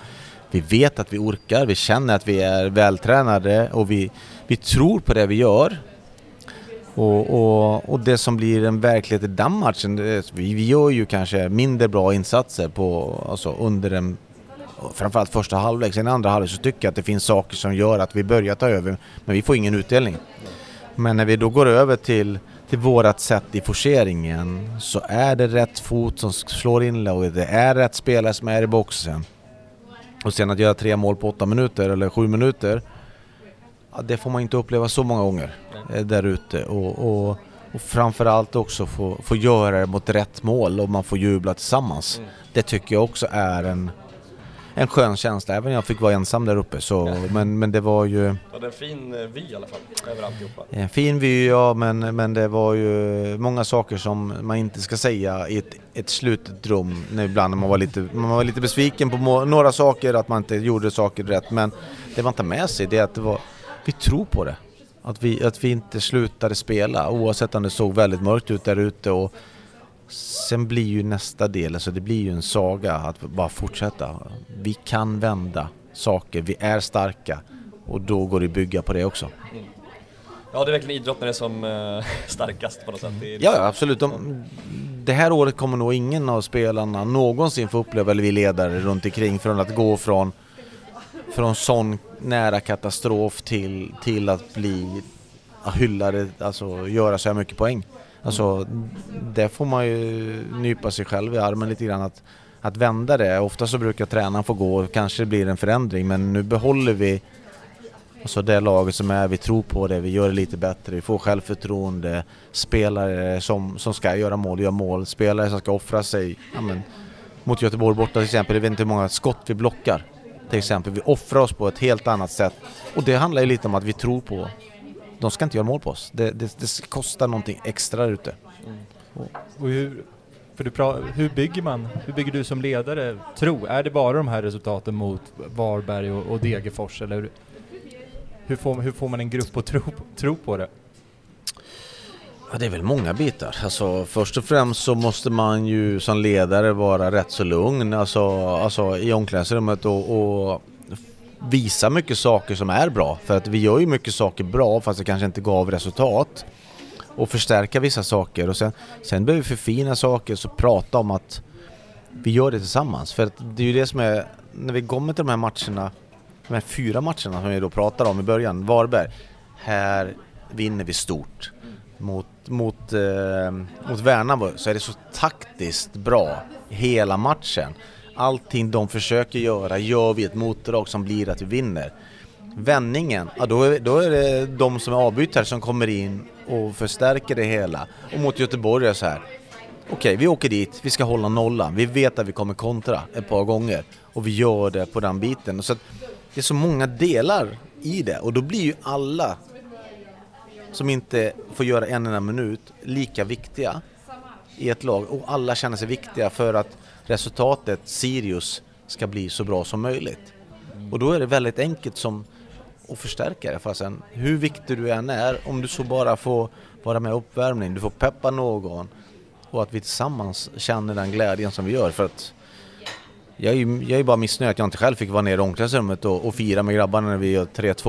Vi vet att vi orkar, vi känner att vi är vältränade och vi, vi tror på det vi gör. Och, och, och det som blir en verklighet i den matchen, vi, vi gör ju kanske mindre bra insatser på, alltså under en framförallt första halvlek. Sen i andra halvlek så tycker jag att det finns saker som gör att vi börjar ta över, men vi får ingen utdelning. Men när vi då går över till, till vårat sätt i forceringen så är det rätt fot som slår inlägget, det är rätt spelare som är i boxen. Och sen att göra tre mål på åtta minuter eller sju minuter, ja, det får man inte uppleva så många gånger eh, där ute. Och, och, och framförallt också få, få göra det mot rätt mål och man får jubla tillsammans. Mm. Det tycker jag också är en, en skön känsla, även om jag fick vara ensam där uppe. Så, men, men det var ju Ja, det är en fin eh, vy i alla fall, över alltihopa. en fin vy, ja, men, men det var ju många saker som man inte ska säga i ett, ett slutet rum. Ibland man var lite, man var lite besviken på må, några saker, att man inte gjorde saker rätt. Men det man tar med sig det är att det var, vi tror på det. Att vi, att vi inte slutade spela oavsett om det såg väldigt mörkt ut där ute. Och sen blir ju nästa del, alltså det blir ju en saga att bara fortsätta. Vi kan vända saker, vi är starka och då går det att bygga på det också. Ja, det är verkligen idrott när det är som eh, starkast på något sätt. Är Ja, absolut. De, det här året kommer nog ingen av spelarna någonsin få uppleva, eller vi ledare runt omkring från att gå från, från sån nära katastrof till, till att bli hyllade, alltså göra så här mycket poäng. Alltså, det får man ju nypa sig själv i armen lite grann att, att vända det. Ofta så brukar tränaren få gå och kanske det blir en förändring men nu behåller vi Alltså det laget som är, vi tror på det, vi gör det lite bättre, vi får självförtroende, spelare som, som ska göra mål, gör mål, spelare som ska offra sig. Ja, men, mot Göteborg borta till exempel, jag vet inte hur många skott vi blockar. Till exempel, vi offrar oss på ett helt annat sätt. Och det handlar ju lite om att vi tror på, de ska inte göra mål på oss. Det, det, det kostar någonting extra där ute. Och hur, för du pra, hur bygger man, hur bygger du som ledare tro? Är det bara de här resultaten mot Varberg och, och Degerfors eller hur får, hur får man en grupp att tro, tro på det? Ja, det är väl många bitar. Alltså, först och främst så måste man ju som ledare vara rätt så lugn alltså, alltså i omklädningsrummet och, och visa mycket saker som är bra. För att vi gör ju mycket saker bra fast det kanske inte gav resultat. och förstärka vissa saker och sen, sen behöver vi förfina saker så prata om att vi gör det tillsammans. För att det är ju det som är, när vi kommer till de här matcherna, de här fyra matcherna som vi då pratade om i början, Varberg, här vinner vi stort. Mot, mot, eh, mot Värnamo så är det så taktiskt bra hela matchen. Allting de försöker göra gör vi ett motdrag som blir att vi vinner. Vändningen, ja då är, då är det de som är avbytare som kommer in och förstärker det hela. Och mot Göteborg är det så här. Okej, okay, vi åker dit, vi ska hålla nollan. Vi vet att vi kommer kontra ett par gånger. Och vi gör det på den biten. Så det är så många delar i det och då blir ju alla som inte får göra en enda minut lika viktiga i ett lag och alla känner sig viktiga för att resultatet, Sirius, ska bli så bra som möjligt. Och då är det väldigt enkelt som att förstärka det. Fastän hur viktig du än är, om du så bara får vara med i uppvärmning, du får peppa någon och att vi tillsammans känner den glädjen som vi gör. För att jag är ju jag är bara missnöjd att jag inte själv fick vara nere i omklädningsrummet och, och fira med grabbarna när vi gör 3-2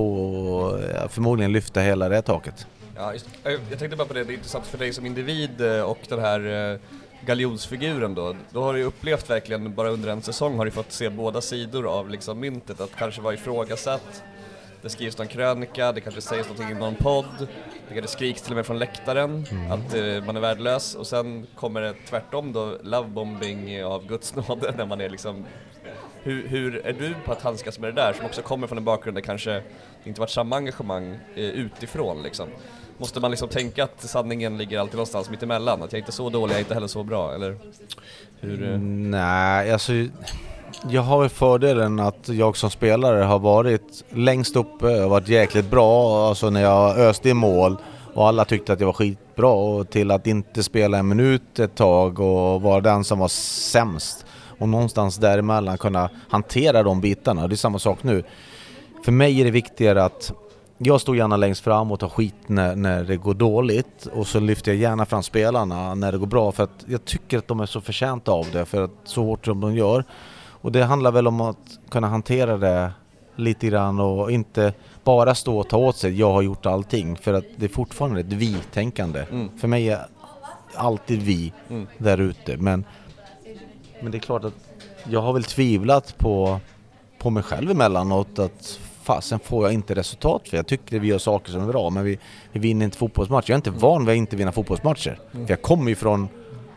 och förmodligen lyfta hela det taket. Ja, just, jag tänkte bara på det, det är intressant för dig som individ eh, och den här eh, galjonsfiguren då. Då har du upplevt verkligen, bara under en säsong har du fått se båda sidor av liksom myntet, att kanske vara ifrågasatt, det skrivs någon krönika, det kanske sägs någonting i någon podd, det kanske skriks till och med från läktaren mm. att uh, man är värdelös och sen kommer det tvärtom då, lovebombing av Guds nåde när man är liksom hur, hur, är du på att handskas med det där som också kommer från en bakgrund där kanske inte varit samma engagemang eh, utifrån liksom? Måste man liksom tänka att sanningen ligger alltid någonstans mitt emellan? Att jag är inte är så dålig, jag är inte heller så bra, eller? Hur? Eh? Mm, nej, alltså jag har ju fördelen att jag som spelare har varit längst uppe och varit jäkligt bra, alltså när jag öste i mål och alla tyckte att jag var skitbra och till att inte spela en minut ett tag och vara den som var sämst och någonstans däremellan kunna hantera de bitarna. Det är samma sak nu. För mig är det viktigare att jag står gärna längst fram och tar skit när, när det går dåligt och så lyfter jag gärna fram spelarna när det går bra för att jag tycker att de är så förtjänta av det för att så hårt som de gör. Och det handlar väl om att kunna hantera det lite grann och inte bara stå och ta åt sig jag har gjort allting för att det är fortfarande ett vi-tänkande. Mm. För mig är alltid vi mm. där ute men, men det är klart att jag har väl tvivlat på, på mig själv emellanåt att fasen får jag inte resultat för jag tycker vi gör saker som är bra men vi, vi vinner inte fotbollsmatcher. Jag är inte van vid att inte vinna fotbollsmatcher. Mm. För jag kommer ju från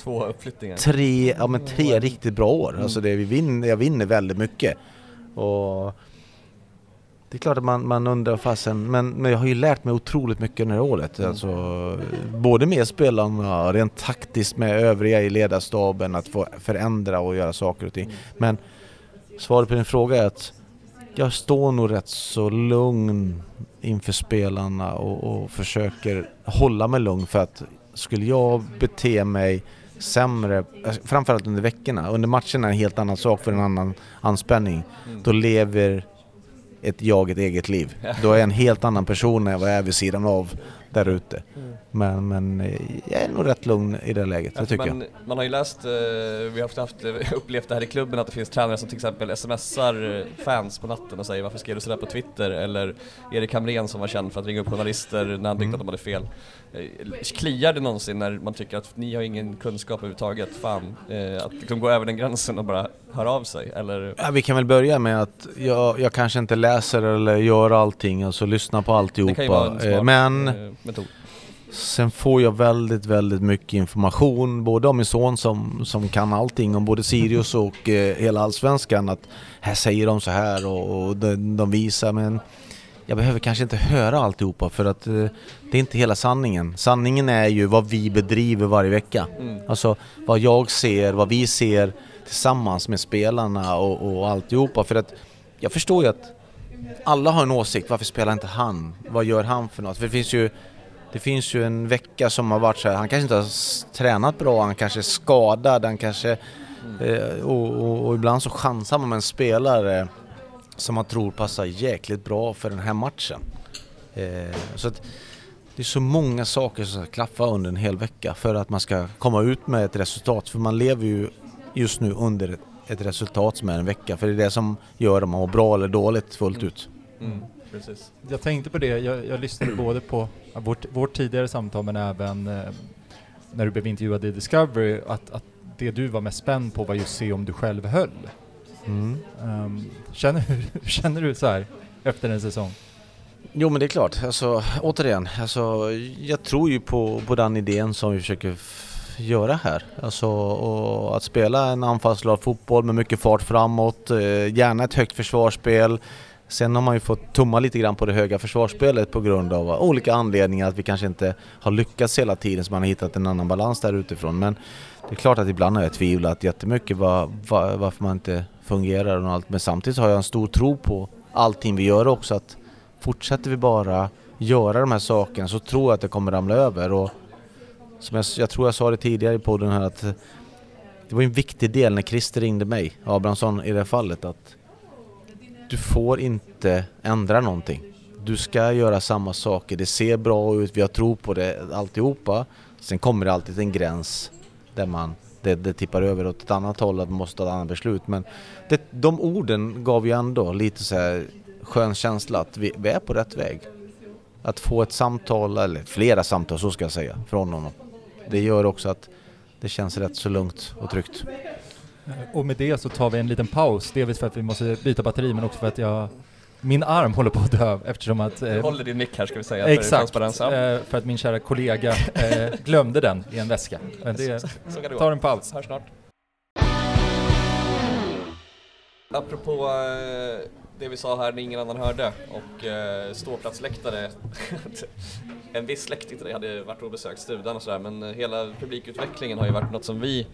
Två uppflyttningar. Tre, ja, men tre riktigt bra år. Mm. Alltså det, vi vinner, jag vinner väldigt mycket. Och det är klart att man, man undrar fasen, men, men jag har ju lärt mig otroligt mycket det här året. Mm. Alltså, både med spelarna, rent taktiskt med övriga i ledarstaben, att få förändra och göra saker och ting. Mm. Men svaret på din fråga är att jag står nog rätt så lugn inför spelarna och, och försöker hålla mig lugn för att skulle jag bete mig sämre, framförallt under veckorna. Under matcherna är en helt annan sak för en annan anspänning. Mm. Då lever ett jag ett eget liv. Då är jag en helt annan person än vad jag är vid sidan av där ute. Mm. Men, men eh, jag är nog rätt lugn i det läget, det tycker man, jag. Man har ju läst, eh, vi har haft, haft, eh, upplevt det här i klubben att det finns tränare som till exempel smsar fans på natten och säger varför skrev du sådär på Twitter? Eller Erik Hamrén som var känd för att ringa upp journalister när han tyckte mm. att de hade fel. Kliar det någonsin när man tycker att ni har ingen kunskap överhuvudtaget, fan, att liksom gå över den gränsen och bara höra av sig? Eller? Ja, vi kan väl börja med att jag, jag kanske inte läser eller gör allting, alltså lyssnar på alltihopa. Det kan ju vara en smart men metod. Sen får jag väldigt, väldigt mycket information, både av min son som, som kan allting om både Sirius och eh, hela Allsvenskan. Att här säger de så här och, och de, de, visar, men jag behöver kanske inte höra alltihopa för att eh, det är inte hela sanningen. Sanningen är ju vad vi bedriver varje vecka. Mm. Alltså vad jag ser, vad vi ser tillsammans med spelarna och, och alltihopa. För att jag förstår ju att alla har en åsikt, varför spelar inte han? Vad gör han för något? För det finns ju det finns ju en vecka som har varit så här, han kanske inte har tränat bra, han kanske är skadad, han kanske... Mm. Eh, och, och, och, ibland så chansar man med en spelare som man tror passar jäkligt bra för den här matchen. Eh, så att det är så många saker som ska klaffa under en hel vecka för att man ska komma ut med ett resultat. För man lever ju just nu under ett, ett resultat som är en vecka. För det är det som gör om man mår bra eller dåligt fullt ut. Mm. Precis. Jag tänkte på det, jag, jag lyssnade både på vårt, vårt tidigare samtal men även eh, när du blev intervjuad i Discovery, att, att det du var mest spänd på var just se om du själv höll. Mm. Um, känner, känner du så här efter en säsong? Jo men det är klart, alltså återigen, alltså, jag tror ju på, på den idén som vi försöker göra här. Alltså och att spela en anfallslag fotboll med mycket fart framåt, eh, gärna ett högt försvarsspel. Sen har man ju fått tumma lite grann på det höga försvarsspelet på grund av olika anledningar, att vi kanske inte har lyckats hela tiden så man har hittat en annan balans där utifrån. Men det är klart att ibland har jag tvivlat jättemycket var, var, varför man inte fungerar och allt. Men samtidigt har jag en stor tro på allting vi gör också. att Fortsätter vi bara göra de här sakerna så tror jag att det kommer ramla över. Och som jag, jag tror jag sa det tidigare i podden här att det var en viktig del när Christer ringde mig, Abrahamsson i det fallet, att du får inte ändra någonting. Du ska göra samma saker, det ser bra ut, vi har tro på det alltihopa. Sen kommer det alltid en gräns där man det, det tippar över åt ett annat håll, att man måste ta ett annat beslut. Men det, de orden gav ju ändå lite så här skön känsla att vi, vi är på rätt väg. Att få ett samtal, eller flera samtal så ska jag säga, från honom. Det gör också att det känns rätt så lugnt och tryggt. Och med det så tar vi en liten paus, delvis för att vi måste byta batteri men också för att jag min arm håller på att dö eftersom att... Eh, du håller din mick här ska vi säga exakt, för eh, för att min kära kollega eh, glömde den i en väska. Men det, så, det tar en paus. Här snart. Apropå eh, det vi sa här när ingen annan hörde och eh, ståplatsläktare. en viss släkting till dig hade varit och besökt stugan och sådär men eh, hela publikutvecklingen har ju varit något som vi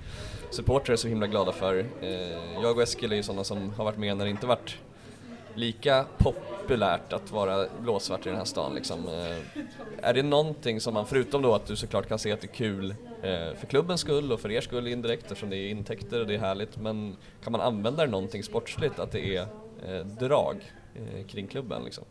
supportrar är så himla glada för. Eh, jag och Eskil är ju sådana som har varit med när det inte varit lika populärt att vara blåsvart i den här stan liksom. Eh, är det någonting som man, förutom då att du såklart kan se att det är kul eh, för klubbens skull och för er skull indirekt eftersom det är intäkter och det är härligt, men kan man använda det någonting sportsligt, att det är drag kring klubben liksom?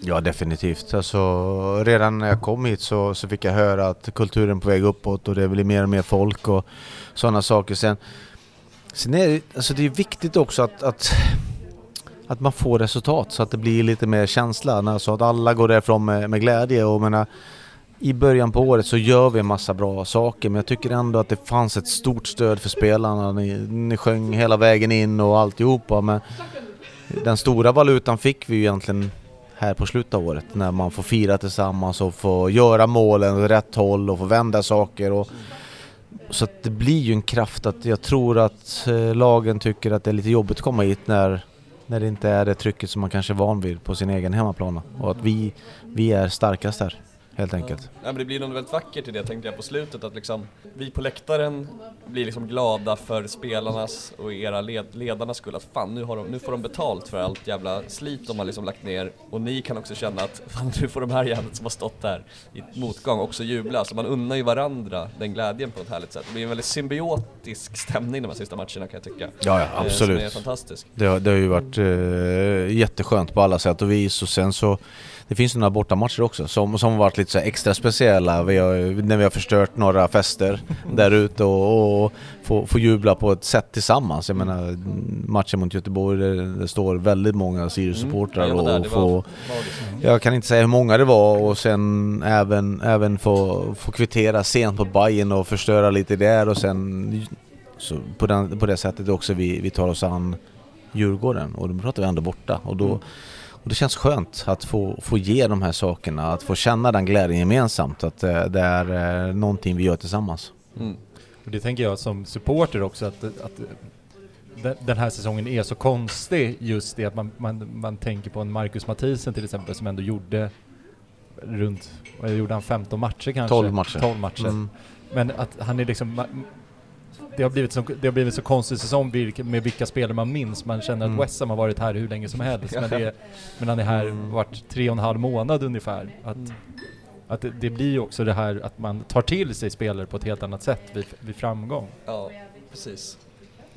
Ja definitivt. Alltså, redan när jag kom hit så, så fick jag höra att kulturen är på väg uppåt och det blir mer och mer folk och sådana saker. Sen, sen är det, alltså det är viktigt också att, att att man får resultat så att det blir lite mer känsla. Så att alla går därifrån med, med glädje. Och menar, I början på året så gör vi en massa bra saker men jag tycker ändå att det fanns ett stort stöd för spelarna. Ni, ni sjöng hela vägen in och alltihopa. Men den stora valutan fick vi ju egentligen här på slutet av året när man får fira tillsammans och får göra målen åt rätt håll och få vända saker. Och, så att det blir ju en kraft att jag tror att eh, lagen tycker att det är lite jobbigt att komma hit när när det inte är det trycket som man kanske är van vid på sin egen hemmaplan. Och att vi, vi är starkast där helt enkelt. Ja, men det blir något väldigt vackert i det tänkte jag på slutet att liksom vi på läktaren blir liksom glada för spelarnas och era led ledarnas skull att fan nu, har de, nu får de betalt för allt jävla slit de har liksom lagt ner och ni kan också känna att fan nu får de här jävlarna som har stått där i motgång också jubla så man unnar ju varandra den glädjen på ett härligt sätt. Det blir en väldigt symbiotisk stämning de här sista matcherna kan jag tycka. Ja, ja absolut. Som är fantastisk. Det har, det har ju varit eh, jätteskönt på alla sätt och vis och sen så det finns några bortamatcher också som, som varit lite så extra speciella. Vi har, när vi har förstört några fester där ute och, och få, få jubla på ett sätt tillsammans. Jag menar matchen mot Göteborg, det, det står väldigt många Sirius-supportrar mm, och, och få... Jag kan inte säga hur många det var och sen även, även få, få kvittera sent på Bayern och förstöra lite där och sen så på, den, på det sättet också vi, vi tar oss an Djurgården och då pratar vi ändå borta och då mm och det känns skönt att få, få ge de här sakerna, att få känna den glädjen gemensamt, att det, det är eh, någonting vi gör tillsammans. Mm. Och det tänker jag som supporter också, att, att den här säsongen är så konstig just det att man, man, man tänker på en Marcus Mathisen till exempel som ändå gjorde runt, vad gjorde han, 15 matcher kanske? 12 matcher. 12 matcher. Mm. Men att han är liksom, det har blivit så, det har blivit så konstig säsong med vilka spelare man minns. Man känner att mm. Wessam har varit här hur länge som helst. men, det, men han är här mm. vart tre och en halv månad ungefär. Att, mm. att det, det, blir också det här att man tar till sig spelare på ett helt annat sätt vid, vid framgång. Ja, precis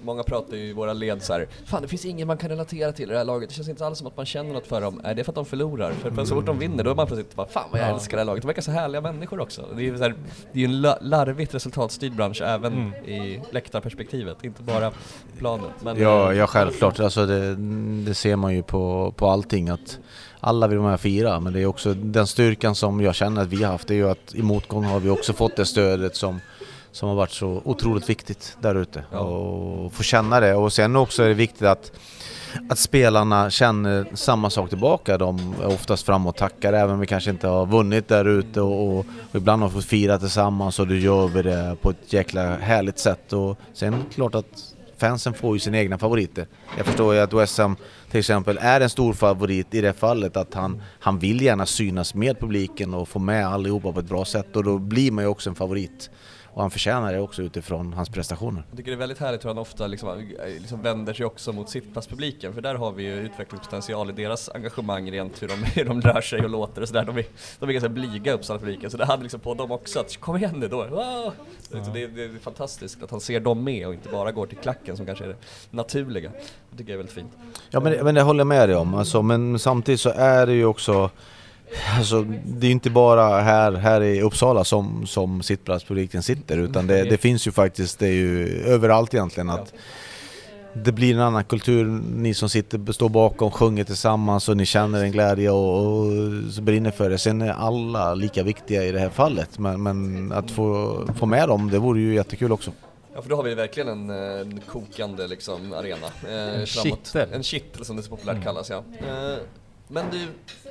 många pratar ju i våra led så här, fan det finns ingen man kan relatera till i det här laget, det känns inte alls som att man känner något för dem. Är det för att de förlorar? För, för så fort de vinner då är man plötsligt bara, fan vad jag älskar det här laget, de verkar så härliga människor också. Det är ju så här, det är en larvigt resultatstyrd bransch även mm. i läktarperspektivet, inte bara planen. Men, ja, eh, ja självklart, alltså det, det ser man ju på, på allting att alla vill vara med och fira, men det är också den styrkan som jag känner att vi har haft, det är ju att i motgång har vi också fått det stödet som, som har varit så otroligt viktigt där ute. Ja. Och få känna det. Och sen också är det viktigt att, att spelarna känner samma sak tillbaka. De är oftast fram och tackar, även om vi kanske inte har vunnit där ute och, och, ibland har fått fira tillsammans och då gör vi det på ett jäkla härligt sätt. Och sen klart att fansen får ju sina egna favoriter. Jag förstår ju att West Ham till exempel är en stor favorit i det fallet att han, han vill gärna synas med publiken och få med allihopa på ett bra sätt och då blir man ju också en favorit. Och han förtjänar det också utifrån hans prestationer. Jag tycker det är väldigt härligt hur han ofta liksom, liksom vänder sig också mot sittplatspubliken för där har vi ju utvecklingspotential i deras engagemang rent hur de, hur de rör sig och låter och sådär. De är, de är ganska blyga Uppsala-publiken så det hade liksom på dem också att kom igen nu då, wow! Så det, det är fantastiskt att han ser dem med och inte bara går till klacken som kanske är det naturliga. Det tycker jag är väldigt fint. Ja men, men det håller jag med dig om, alltså, men samtidigt så är det ju också Alltså, det är ju inte bara här, här i Uppsala som, som sittplatspubliken sitter utan det, det finns ju faktiskt, det är ju överallt egentligen att det blir en annan kultur, ni som sitter, står bakom, sjunger tillsammans och ni känner en glädje och, och så brinner för det. Sen är alla lika viktiga i det här fallet men, men att få, få med dem, det vore ju jättekul också. Ja för då har vi verkligen en, en kokande liksom arena. Eh, En framåt. kittel. En kittel som det så populärt Mm. kallas ja. Eh, men du,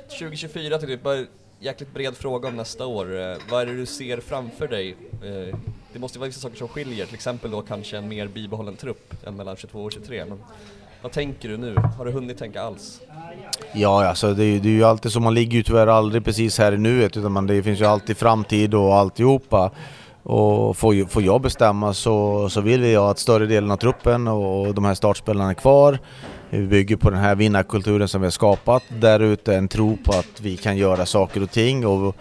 2024 till det, bara jäkligt bred fråga om nästa år. Eh, vad är det du ser framför dig? Eh, det måste ju vara vissa saker som skiljer, till exempel då kanske en mer bibehållen trupp än mellan 22 och 23. Men vad tänker du nu? Har du hunnit tänka alls? Ja, alltså det är, ju- det är ju alltid så, man ligger ju tyvärr aldrig precis här i nuet utan man, det finns ju alltid framtid och alltihopa. Och får, får jag bestämma så, så vill jag att större delen av truppen och de här startspelarna är kvar. Vi bygger på den här vinnarkulturen som vi har skapat där ute, en tro på att vi kan göra saker och ting. Och,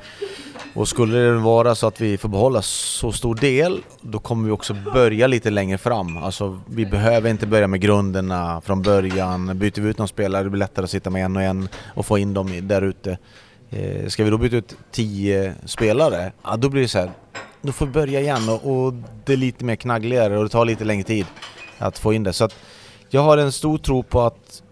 och skulle det vara så att vi får behålla så stor del, då kommer vi också börja lite längre fram. Alltså, vi behöver inte börja med grunderna från början. Byter vi ut någon spelare, det blir lättare att sitta med en och en och få in dem där ute. Eh, ska vi då byta ut tio spelare, ja, då blir det så här. Då får vi börja igen och, och det är lite mer knaggligare och det tar lite längre tid att få in det. Så att jag har en stor tro på att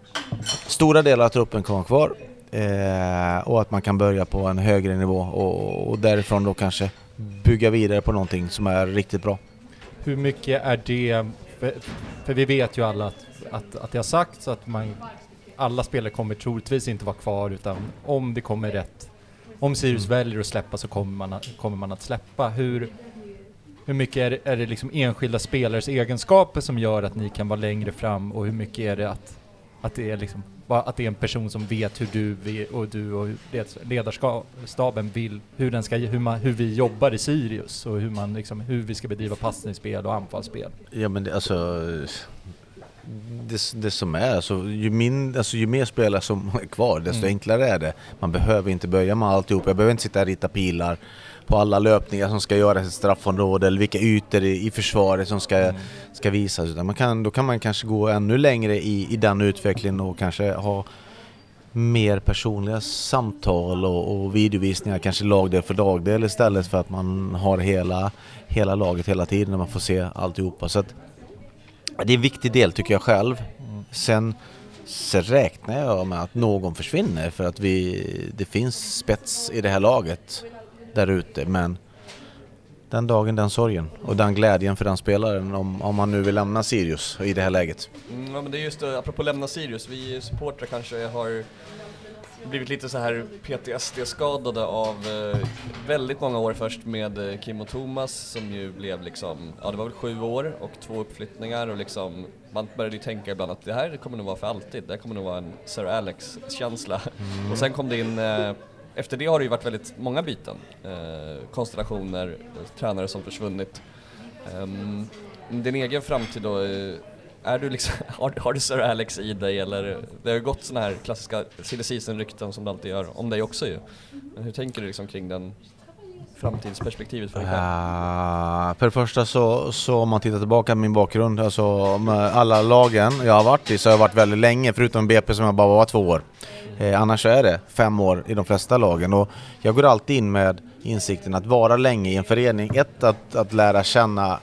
stora delar av truppen kommer kvar eh, och att man kan börja på en högre nivå och, och därifrån då kanske bygga vidare på någonting som är riktigt bra. Hur mycket är det, för, för vi vet ju alla att, att, att det har sagts att man, alla spelare kommer troligtvis inte vara kvar utan om det kommer rätt, om Sirius Mm. väljer att släppa så kommer man kommer man att släppa. Hur, hur mycket är det, är det liksom enskilda spelares egenskaper som gör att ni kan vara längre fram och hur mycket är det att, att det är liksom att det är en person som vet hur du och du och ledarstaben vill, hur, den ska, hur, man, hur vi jobbar i Sirius och hur, man liksom, hur vi ska bedriva passningsspel och anfallsspel. Ja men det, alltså det, det som är, alltså ju, min, alltså ju mer spelare som är kvar desto Mm. enklare är det. Man behöver inte börja med alltihop, jag behöver inte sitta och rita pilar på alla löpningar som ska göras i ett straffområde eller vilka ytor i, i försvaret som ska, Mm. ska visas. Utan man kan, då kan man kanske gå ännu längre i, i den utvecklingen och kanske ha mer personliga samtal och, och videovisningar, kanske lagdel för dagdel istället för att man har hela, hela laget hela tiden när man får se alltihopa. Så att, det är en viktig del tycker jag själv. Sen, sen räknar jag med att någon försvinner för att vi, det finns spets i det här laget där ute. Men den dagen, den sorgen och den glädjen för den spelaren om, om man nu vill lämna Sirius i det här läget. Mm, ja, men det är just det, apropå lämna Sirius, vi supportrar kanske har blivit lite så här PTSD-skadade av eh, väldigt många år först med eh, Kim och Thomas som ju blev liksom, ja det var väl sju år och två uppflyttningar och liksom man började ju tänka ibland att det här kommer nog vara för alltid, det här kommer nog vara en Sir Alex-känsla. Och sen kom det in, eh, efter det har det ju varit väldigt många byten, eh, konstellationer, tränare som försvunnit. Um, din egen framtid då, eh, är du liksom, har, har du Sir Alex i dig eller? Det har ju gått såna här klassiska silly season-rykten som det alltid gör, om dig också ju. Men hur tänker du liksom kring den framtidsperspektivet för dig själv? Uh, för det första så, så om man tittar tillbaka på min bakgrund, alltså med alla lagen jag har varit i så har jag varit väldigt länge, förutom BP som jag bara var två år. Eh, annars så är det fem år i de flesta lagen och jag går alltid in med insikten att vara länge i en förening. Ett, att, att lära känna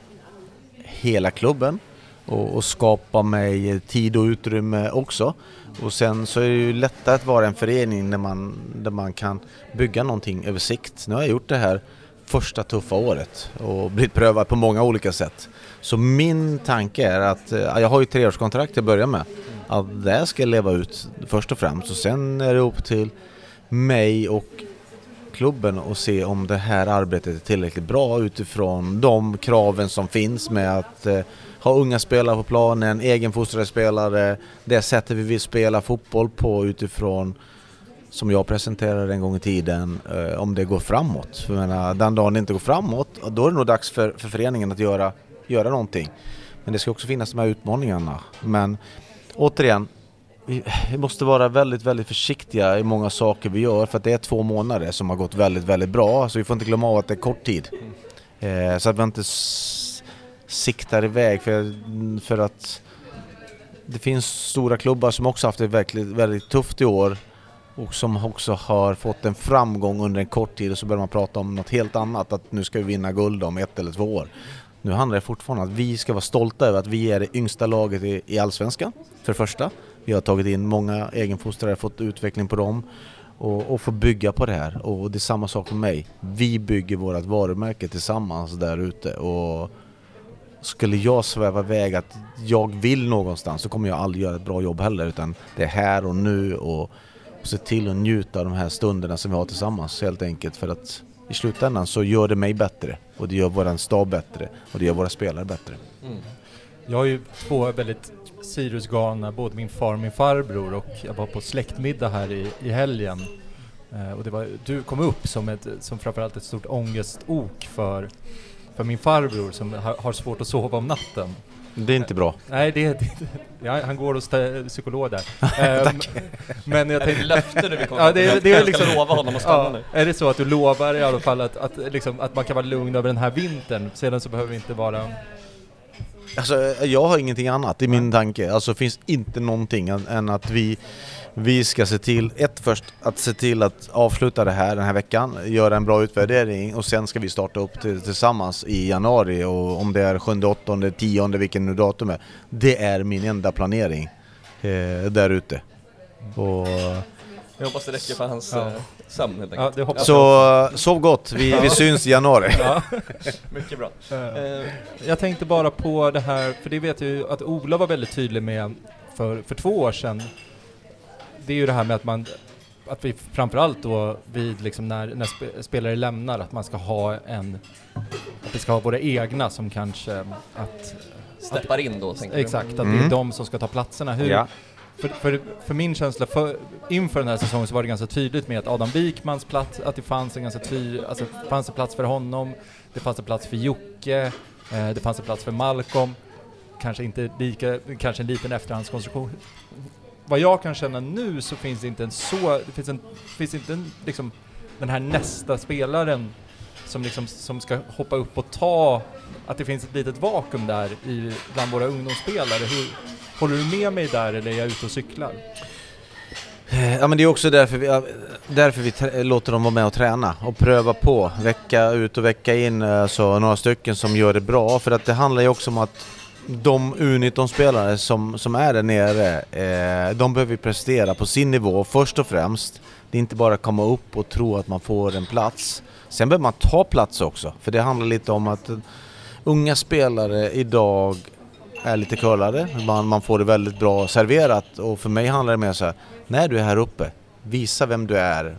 hela klubben och, och skapa mig tid och utrymme också. Och sen så är det ju lättare att vara en förening där man, där man kan bygga någonting över sikt. Nu har jag gjort det här första tuffa året och blivit prövad på många olika sätt. Så min tanke är att, eh, jag har ju treårskontrakt till att börja med, att det ska jag leva ut först och främst och sen är det upp till mig och klubben och se om det här arbetet är tillräckligt bra utifrån de kraven som finns med att eh, ha unga spelare på planen, egenfostrade spelare, det sättet vi vill spela fotboll på utifrån som jag presenterade en gång i tiden, eh, om det går framåt. För jag menar, den dagen det inte går framåt, då är det nog dags för, för föreningen att göra, göra någonting. Men det ska också finnas de här utmaningarna. Men återigen, vi, vi måste vara väldigt, väldigt försiktiga i många saker vi gör för att det är två månader som har gått väldigt, väldigt bra. Så vi får inte glömma av att det är kort tid. Eh, så att vi inte siktar iväg för, för att det finns stora klubbar som också haft det verkligt, väldigt tufft i år och som också har fått en framgång under en kort tid och så börjar man prata om något helt annat, att nu ska vi vinna guld om ett eller två år. Nu handlar det fortfarande om att vi ska vara stolta över att vi är det yngsta laget i, i Allsvenskan, för det första. Vi har tagit in många egenfostrare, fått utveckling på dem och, och få bygga på det här. Och det är samma sak med mig. Vi bygger vårt varumärke tillsammans där ute och skulle jag sväva iväg att jag vill någonstans så kommer jag aldrig göra ett bra jobb heller utan det är här och nu och, och se till att njuta av de här stunderna som vi har tillsammans helt enkelt för att i slutändan så gör det mig bättre och det gör våran stab bättre och det gör våra spelare bättre. Mm. Jag har ju två väldigt Sirius-galna, både min far och min farbror och jag var på släktmiddag här i, i helgen. Eh, och det var, du kom upp som, ett, som framförallt ett stort ångestok för, för min farbror som har, har svårt att sova om natten. Det är inte bra. Nej, det, det, ja, han går hos psykolog där. Ehm, men jag Är det tänkte... löfte du vill komma Ja, det är- det är Jag liksom- ska lova honom att stanna Ja, nu. är det så att du lovar i alla fall att, att, liksom, att man kan vara lugn över den här vintern? Sedan så behöver vi inte vara... Alltså jag har ingenting annat i min tanke. Alltså det finns inte någonting än, än att vi, vi ska se till, ett först, att se till att avsluta det här den här veckan, göra en bra utvärdering och sen ska vi starta upp till, tillsammans i januari och om det är 7, 8, 10, vilken nu datum är. Det är min enda planering eh, där ute. Och, Jag hoppas det räcker för hans Ja. eh, sömn helt Ja, enkelt. hoppas så eh, sov gott, vi, vi syns i januari. Ja. Mycket bra. Eh, Jag tänkte bara på det här, för det vet jag ju att Ola var väldigt tydlig med för, för två år sedan. Det är ju det här med att man, att vi framförallt då vid liksom när, när spe, spelare lämnar, att man ska ha en, att vi ska ha våra egna som kanske, att, steppar in då, tänker du? exakt, att det är Mm. de som ska ta platserna. Hur, Ja. för, för, för min känsla, för, inför den här säsongen så var det ganska tydligt med att Adam Wikmans plats, att det fanns en ganska tydlig, alltså fanns en plats för honom, det fanns en plats för Jocke, eh, det fanns en plats för Malcolm, kanske inte lika, kanske en liten efterhandskonstruktion. Vad jag kan känna nu så finns det inte en så, det finns, en, finns inte en, liksom, den här nästa spelaren som, liksom, som ska hoppa upp och ta, att det finns ett litet vakuum där i, bland våra ungdomsspelare. Hur, håller du med mig där eller är jag ute och cyklar? Ja men det är också därför vi, därför vi låter dem vara med och träna och pröva på vecka ut och vecka in, alltså några stycken som gör det bra. För att det handlar ju också om att de U19-spelare som, som är där nere, eh, de behöver ju prestera på sin nivå först och främst. Det är inte bara att komma upp och tro att man får en plats. Sen behöver man ta plats också, för det handlar lite om att unga spelare idag är lite curlade, man, man får det väldigt bra serverat och för mig handlar det mer så här, när du är här uppe, visa vem du är.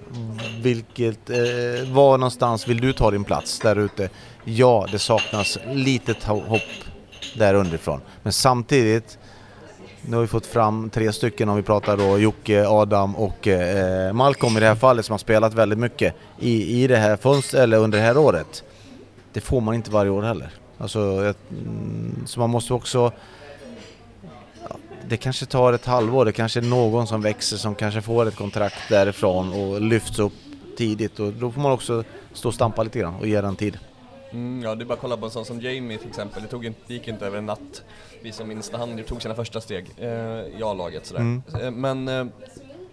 Vilket, eh, var någonstans vill du ta din plats där ute? Ja, det saknas lite hopp där underifrån. Men samtidigt, nu har vi fått fram tre stycken om vi pratar då Jocke, Adam och eh, Malcolm i det här fallet som har spelat väldigt mycket i, i det här fönstret, eller under det här året. Det får man inte varje år heller. Alltså, ett, mm, så man måste också det kanske tar ett halvår, det kanske är någon som växer som kanske får ett kontrakt därifrån och lyfts upp tidigt och då får man också stå och stampa lite grann och ge den tid. Mm, ja, det är bara att kolla på en sån som Jamie till exempel. Det, tog inte, det gick inte över en natt. Vi som minns när han tog sina första steg eh, i A-laget sådär. Mm. Eh, men eh,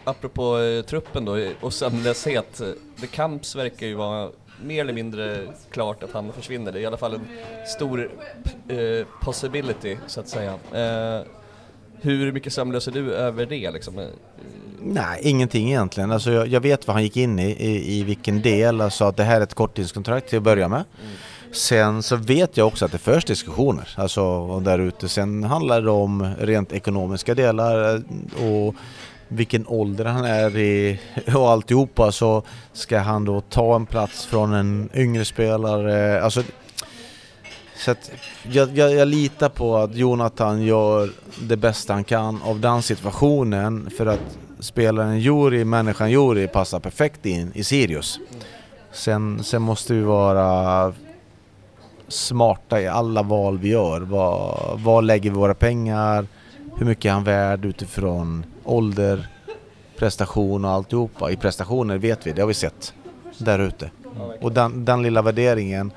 apropå eh, truppen då eh, och sömnlöshet. eh, The Camps verkar ju vara mer eller mindre klart att han försvinner. Det är i alla fall en stor possibility så att säga. Hur mycket sömnlös är du över det liksom? Nej, ingenting egentligen. Alltså jag, jag vet vad han gick in i, i, i vilken del. Alltså att det här är ett korttidskontrakt till att börja med. Mm. Sen så vet jag också att det förs diskussioner alltså där ute. Sen handlar det om rent ekonomiska delar eh, och vilken ålder han är i och alltihopa så ska han då ta en plats från en yngre spelare. Alltså, så att jag, jag, jag litar på att Jonathan gör det bästa han kan av den situationen för att spelaren Juri, människan Juri passar perfekt in i Sirius. Sen, sen måste vi vara smarta i alla val vi gör. Var, var lägger vi våra pengar? Hur mycket är han värd utifrån ålder, prestation och alltihopa? I prestationer vet vi, det har vi sett där ute. Och den, den lilla värderingen,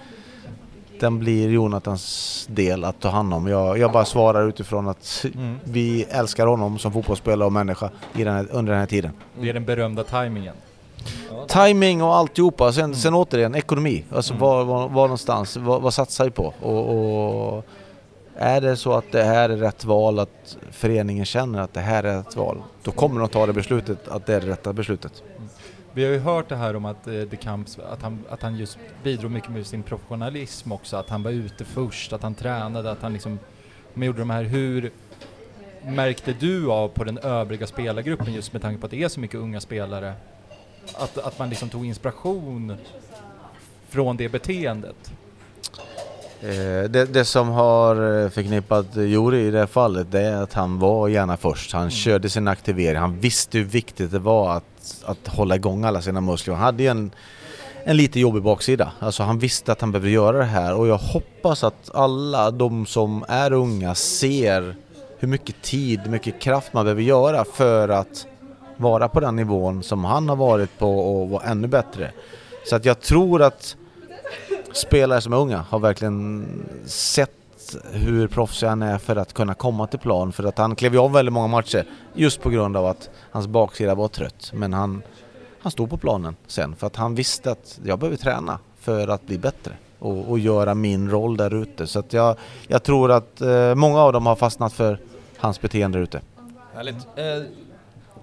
den blir Jonathans del att ta hand om. Jag, jag bara svarar utifrån att Mm. vi älskar honom som fotbollsspelare och människa i den här, under den här tiden. Det är den berömda tajmingen. Timing och alltihopa, sen, sen Mm. återigen ekonomi. Alltså Mm. var, var, var någonstans, vad, vad satsar vi på? Och, och är det så att det här är rätt val, att föreningen känner att det här är rätt val, då kommer de ta det beslutet att det är det rätta beslutet. Vi har ju hört det här om att eh, De Camps, att han, att han just bidrog mycket med sin professionalism också, att han var ute först, att han tränade, att han liksom man gjorde de här, hur märkte du av på den övriga spelargruppen just med tanke på att det är så mycket unga spelare, att, att man liksom tog inspiration från det beteendet? Eh, det, det som har eh, förknippat Juri i det här fallet, det är att han var gärna först. Han körde sin aktivering, han visste hur viktigt det var att, att hålla igång alla sina muskler. Han hade ju en, en lite jobbig baksida. Alltså han visste att han behövde göra det här och jag hoppas att alla de som är unga ser hur mycket tid, mycket kraft man behöver göra för att vara på den nivån som han har varit på och vara ännu bättre. Så att jag tror att spelare som är unga har verkligen sett hur proffsig han är för att kunna komma till plan. För att han klev ju av väldigt många matcher just på grund av att hans baksida var trött. Men han, han stod på planen sen för att han visste att jag behöver träna för att bli bättre och, och göra min roll där ute. Så att jag, jag tror att eh, många av dem har fastnat för hans beteende där ute. Härligt. Eh,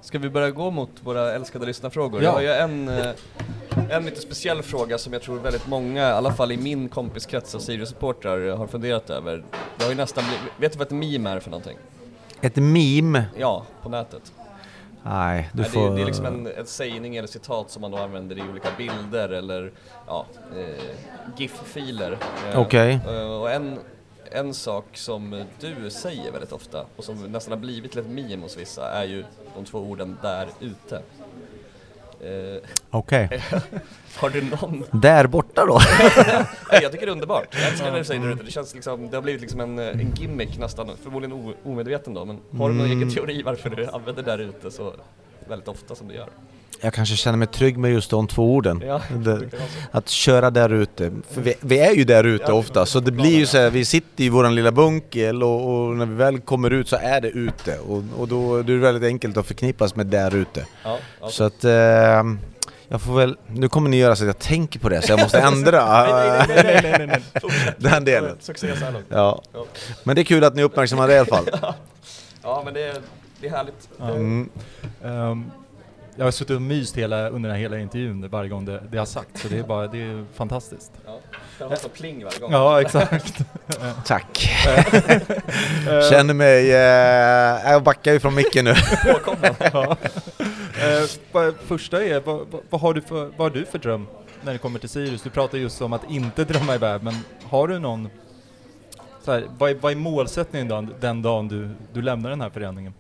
ska vi börja gå mot våra älskade lyssnarfrågor? Ja. Jag har ju en, eh, en lite speciell fråga som jag tror väldigt många, i alla fall i min kompiskrets av Sirius-supportrar, har funderat över. Det har ju nästan blivit, vet du vad ett meme är för någonting? Ett meme? Ja, på nätet. Nej, du Nej, får... det, är- det är liksom en, en sägning eller citat som man då använder i olika bilder eller ja, eh, GIF-filer. Eh, Okej. eh, och en, en sak som du säger väldigt ofta och som nästan har blivit till ett meme hos vissa är ju de två orden där ute. Eh, Okej. har du någon? Där borta då? Jag tycker det är underbart. Jag älskar när du säger där ute. Det känns liksom, det har blivit liksom en, en gimmick nästan, förmodligen omedveten då, men har du någon Mm. egen teori varför du använder där ute så väldigt ofta som du gör? Jag kanske känner mig trygg med just de två orden. Ja, Det- det. Att köra där ute, för vi, vi är ju där ute Ja, ofta så det blir ju så här, vi sitter i våran lilla bunkel och, och när vi väl kommer ut så är det ute och, och då är det väldigt enkelt att förknippas med där ute. Ja, ja. Så att eh, jag får väl, nu kommer ni göra så att jag tänker på det så jag måste ändra nej, nej, nej, nej, nej, nej. Den delen. Succé så här långt. Ja. Men det är kul att ni uppmärksammar det i alla fall. Ja, men det är, det är härligt. Mm. Ehm, jag har suttit och myst hela, under den här hela intervjun varje gång det, det har sagt, så det är bara, det är fantastiskt. Ja. Kan ha så pling varje gång. Ja, exakt. Tack. Känner mig, eh, jag backar ju från micken nu. Ja. Eh, första är, vad, vad, vad, har du för, vad har du för dröm när det kommer till Sirius? Du pratar just om att inte drömma iväg, men har du någon, så här, vad, är, vad är målsättningen då, den dagen du, du lämnar den här föreningen?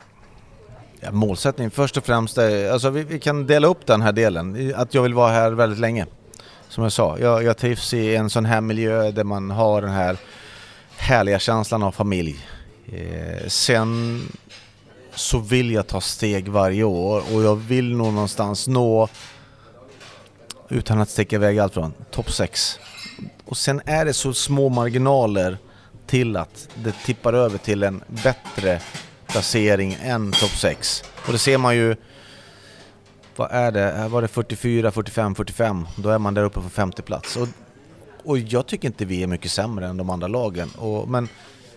Ja, målsättning först och främst är, alltså vi, vi kan dela upp den här delen, att jag vill vara här väldigt länge. Som jag sa, jag, jag trivs i en sån här miljö där man har den här härliga känslan av familj. Eh, sen så vill jag ta steg varje år och jag vill nog någonstans nå utan att sticka iväg allt från topp 6. Och sen är det så små marginaler till att det tippar över till en bättre placering än topp 6. Och det ser man ju vad är det, Här var det 44, 45, 45, då är man där uppe på 50 plats. Och, och jag tycker inte vi är mycket sämre än de andra lagen. Och, men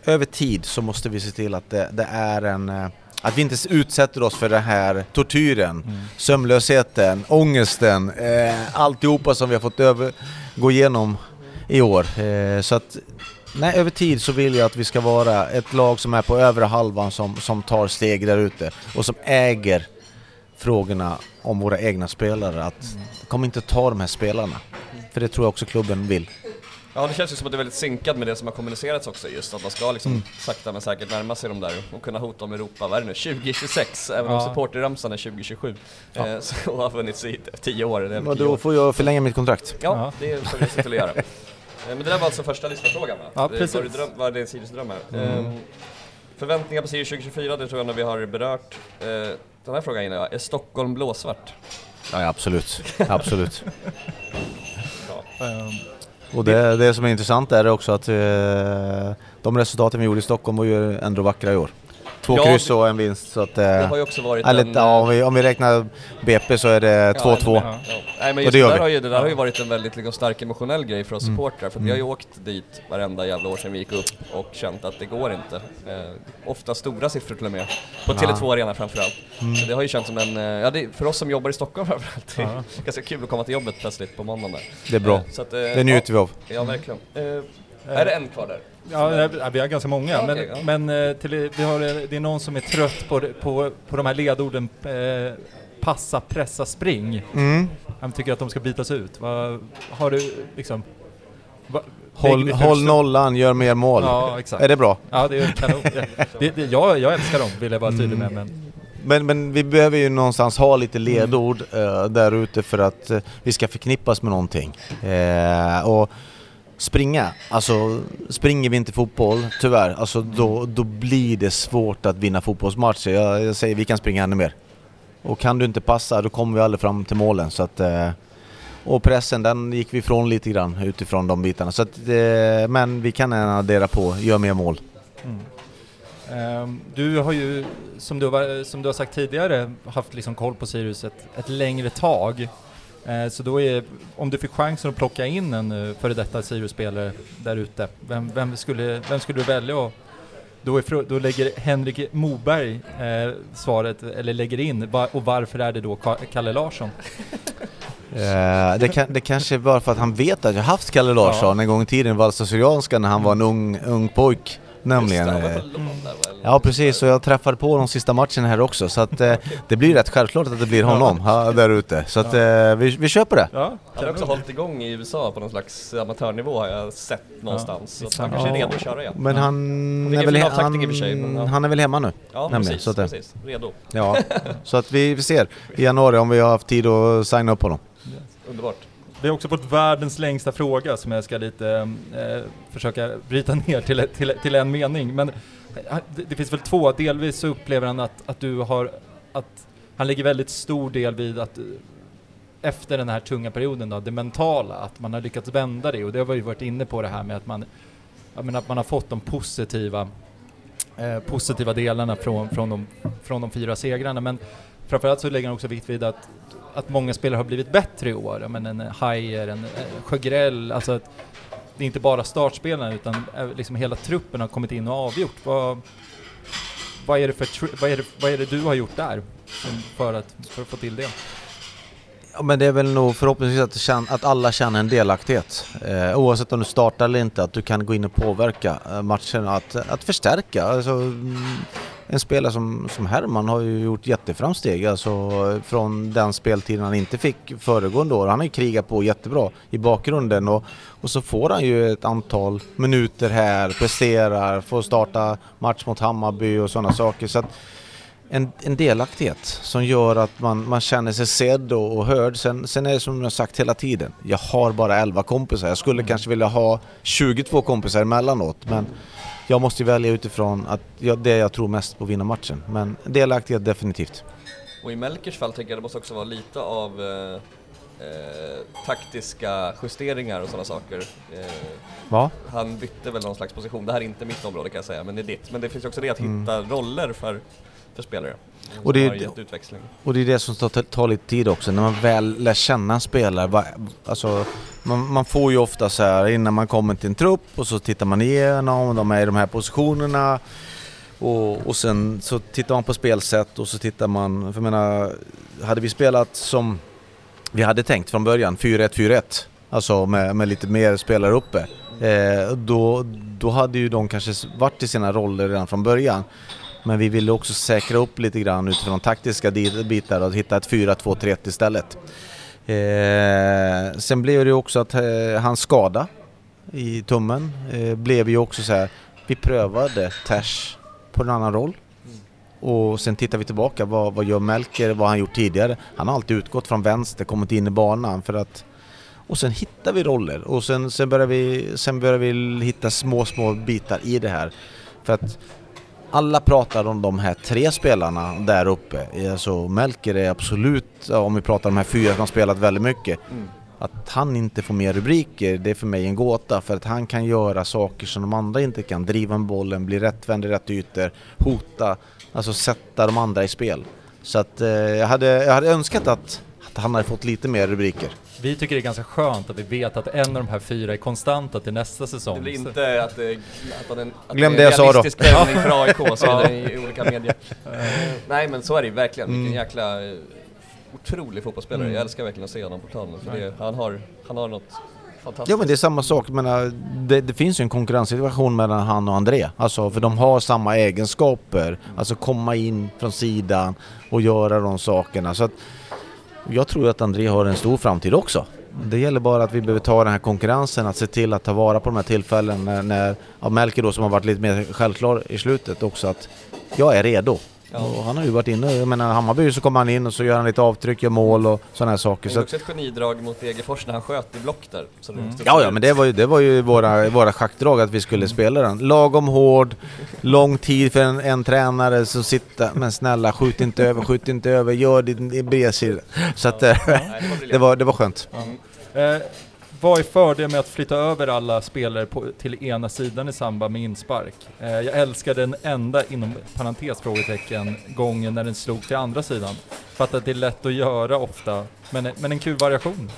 över tid så måste vi se till att det, det är en eh, att vi inte utsätter oss för den här tortyren, mm. sömnlösheten, ångesten, eh, alltihopa som vi har fått över, gå igenom i år. Eh, så att nej, över tid så vill jag att vi ska vara ett lag som är på övre halvan som, som tar steg där ute och som äger frågorna om våra egna spelare. Att kom inte ta de här spelarna. För det tror jag också klubben vill. Ja det känns ju som att det är väldigt synkat med det som har kommunicerats också just att man ska liksom mm. sakta men säkert närma sig de där och kunna hota om Europa, vad är det nu, 2026? Även ja. om supporterramsan är 2027. Ja. Eh, så har funnits i 10 år. Men då får jag förlänga mitt kontrakt. Ja, ja. det får vi se till att göra. Eh, men det där var alltså första lyssnarfrågan va? Ja precis. Var det, dröm, var det Sirius dröm här? Mm. Um, förväntningar på Sirius 2024, det tror jag vi har berört. Uh, den här frågan innan, är Stockholm blåsvart? Ja, absolut, absolut. ja. um. Och det, det som är intressant är också att eh, de resultaten vi gjorde i Stockholm var ju ändå vackra i år. Två ja, kryss och en vinst. Så att, det har ju också varit eller, en, ja, om, vi, om vi räknar BP så är det 2-2. Ja, ja, Nej men just det, det, där har ju, det där har ju varit en väldigt liksom, stark emotionell grej för oss mm. supportrar. För mm. vi har ju åkt dit varenda jävla år sedan vi gick upp och känt att det går inte. Eh, ofta stora siffror till och med. På Tele2 Arena framförallt. Mm. Så det har ju känts som en, eh, ja det, för oss som jobbar i Stockholm framförallt, det är ganska kul att komma till jobbet plötsligt på måndagen där. Det är bra. Eh, så att, eh, det njuter vi av. Ja verkligen. Eh, är det en kvar där? Ja, vi har ganska många, men, okay, ja. men eh, till, vi har, det är någon som är trött på, på, på de här ledorden eh, passa, pressa, spring. Mm. Han tycker att de ska bytas ut. Vad, har du liksom... Va, håll, håll nollan, gör mer mål. Ja, exakt. Är det bra? Ja, det är kanon. det, det, jag, jag älskar dem, vill jag vara tydlig med. Men... Men, men vi behöver ju någonstans ha lite ledord mm. uh, där ute för att uh, vi ska förknippas med någonting. Uh, och springa. Alltså, springer vi inte fotboll, tyvärr, alltså då, då blir det svårt att vinna fotbollsmatcher. Jag, jag säger, vi kan springa ännu mer. Och kan du inte passa, då kommer vi aldrig fram till målen. Så att, eh, och pressen, den gick vi ifrån lite grann utifrån de bitarna. Så att, eh, men vi kan addera på, gör mer mål. Mm. Ehm, du har ju, som du, har, som du har sagt tidigare, haft liksom koll på Sirius ett, ett längre tag. Eh, så då är, om du fick chansen att plocka in en uh, före detta Sirius-spelare där ute, vem, vem, skulle, vem skulle du välja? Och då, är, då lägger Henrik Moberg eh, svaret, eller lägger in, och varför är det då Kalle Larsson? Uh, det, kan, det kanske är bara för att han vet att jag haft Kalle Larsson ja. en gång i tiden i Valsta Syrianska när han var en ung, ung pojk. Nämligen. Det, mm. Ja precis, och jag träffade på de sista matcherna här också så att eh, det blir rätt självklart att det blir honom ja. där ute. Så att eh, vi, vi köper det. Ja, han har också hållit igång i USA på någon slags amatörnivå har jag sett någonstans. Ja. Så han kanske är redo att köra igen. Men han, han är, väl han, sig, men, ja. han är väl hemma nu? Ja nämligen, precis, så att, precis, redo. Ja, så att vi, vi ser i januari om vi har haft tid att signa upp honom. Underbart. Vi har också fått världens längsta fråga som jag ska lite eh, försöka bryta ner till, till, till en mening. Men eh, det, det, finns väl två, delvis så upplever han att, att du har, att han lägger väldigt stor del vid att eh, efter den här tunga perioden då, det mentala, att man har lyckats vända det och det har vi ju varit inne på det här med att man, menar, att man har fått de positiva, eh, positiva delarna från, från, de, från de fyra segrarna. Men framförallt så lägger han också vikt vid att att många spelare har blivit bättre i år. Men en eh, Hajer, en eh, Sjögrell, alltså att det är inte bara startspelarna utan eh, liksom hela truppen har kommit in och avgjort. Vad, vad, är, det för vad, är, det, vad är det du har gjort där för att, för att få till det? Ja, men det är väl nog förhoppningsvis att, att alla känner en delaktighet. Eh, oavsett om du startar eller inte, att du kan gå in och påverka matchen, att, att förstärka. Alltså, mm, en spelare som, som Herman har ju gjort jätteframsteg alltså från den speltiden han inte fick föregående år. Han har ju krigat på jättebra i bakgrunden och, och så får han ju ett antal minuter här, presterar, får starta match mot Hammarby och sådana saker. Så en, en delaktighet som gör att man, man känner sig sedd och, och hörd. Sen, sen är det som jag sagt hela tiden, jag har bara 11 kompisar. Jag skulle kanske vilja ha 22 kompisar emellanåt men jag måste välja utifrån att jag, det jag tror mest på att vinna matchen. Men delaktighet definitivt. Och i Melkers fall tänker jag det måste också vara lite av eh, eh, taktiska justeringar och sådana saker. Eh, Va? Han bytte väl någon slags position, det här är inte mitt område kan jag säga, men det är ditt. Men det finns också det att hitta mm. roller för för spelare. Och det är-. Och det är det som tar, tar lite tid också, när man väl lär känna en spelare. Va, alltså, man, man får ju ofta så här innan man kommer till en trupp och så tittar man igenom, de är i de här positionerna. Och, och sen så tittar man på spelsätt och så tittar man, för jag menar, hade vi spelat som vi hade tänkt från början, 4-1-4-1, alltså med, med lite mer spelare uppe. Eh, då, då hade ju de kanske varit i sina roller redan från början. Men vi ville också säkra upp lite grann utifrån taktiska bitar och hitta ett 4-2-3-1 istället. Eh, sen blev det ju också att eh, hans skada i tummen eh, blev ju också så här. Vi prövade Tash på en annan roll. Och sen tittar vi tillbaka, vad, vad gör Melker, vad har han gjort tidigare? Han har alltid utgått från vänster, kommit in i banan för att... Och sen hittar vi roller och sen, sen, börjar, vi, sen börjar vi hitta små, små bitar i det här. För att alla pratar om de här tre spelarna där uppe. Alltså Melker är absolut, om vi pratar om de här fyra som har spelat väldigt mycket. Att han inte får mer rubriker, det är för mig en gåta. För att han kan göra saker som de andra inte kan. Driva med bollen, bli rättvänd i rätt ytor, hota, alltså sätta de andra i spel. Så att eh, jag, hade, jag hade önskat att han hade fått lite mer rubriker. Vi tycker det är ganska skönt att vi vet att en av de här fyra är konstanta till nästa säsong. Det blir inte att, det- att, han, att Glöm är det en jag sa då. realistisk ställning för AIK så är i olika medier. Eh, Nej men så är det ju verkligen, vilken Mm. jäkla eh, otrolig fotbollsspelare. Mm. Jag älskar verkligen att se honom på planen för det, han, har, han har något fantastiskt. Ja men det är samma sak, menar, det, det finns ju en konkurrenssituation mellan han och André. Alltså för de har samma egenskaper. Alltså komma in från sidan och göra de sakerna. Så att jag tror att André har en stor framtid också. Det gäller bara att vi behöver ta den här konkurrensen, att se till att ta vara på de här tillfällen när, när ja, Melker då som har varit lite mer självklar i slutet också att jag är redo. Ja. Och han har ju varit inne, jag menar Hammarby så kommer han in och så gör han lite avtryck, gör mål och sådana här saker. Det är också ett genidrag mot Degerfors när han sköt i block där. Mm. Ja, ja, men det var ju, det var ju våra, våra schackdrag att vi skulle spela den. Lagom hård, lång tid för en, en tränare som sitter, men snälla skjut inte över, skjut inte över, gör din, bredsida. Så att Nej, det var det, var, det var skönt. Eh, vad är fördelen med att flytta över alla spelare på, till ena sidan i samband med inspark? Eh, jag älskar den enda, inom parentes frågetecken, gången när den slog till andra sidan. För att det är lätt att göra ofta, men, men en kul variation.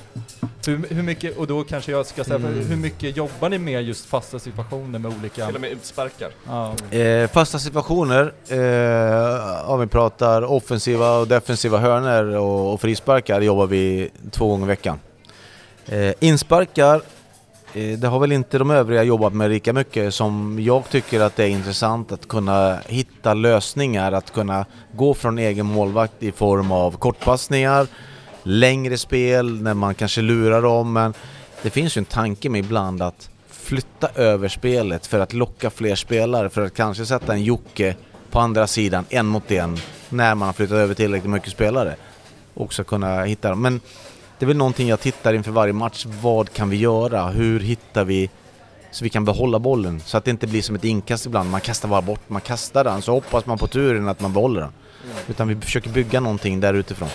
Hur, hur mycket, och då kanske jag ska säga, Mm. hur mycket jobbar ni med just fasta situationer med olika... Till och med utsparkar. Ja. Eh, fasta situationer, eh, om vi pratar offensiva och defensiva hörner och, och frisparkar jobbar vi två gånger i veckan. Eh, insparkar, eh, det har väl inte de övriga jobbat med lika mycket som jag tycker att det är intressant att kunna hitta lösningar, att kunna gå från egen målvakt i form av kortpassningar, längre spel när man kanske lurar dem men det finns ju en tanke med ibland att flytta över spelet för att locka fler spelare för att kanske sätta en Jocke på andra sidan en mot en när man har flyttat över tillräckligt mycket spelare. Också kunna hitta dem. Men det är väl någonting jag tittar inför varje match. Vad kan vi göra? Hur hittar vi så vi kan behålla bollen? Så att det inte blir som ett inkast ibland. Man kastar bara bort, man kastar den så hoppas man på turen att man behåller den. Utan vi försöker bygga någonting där utifrån.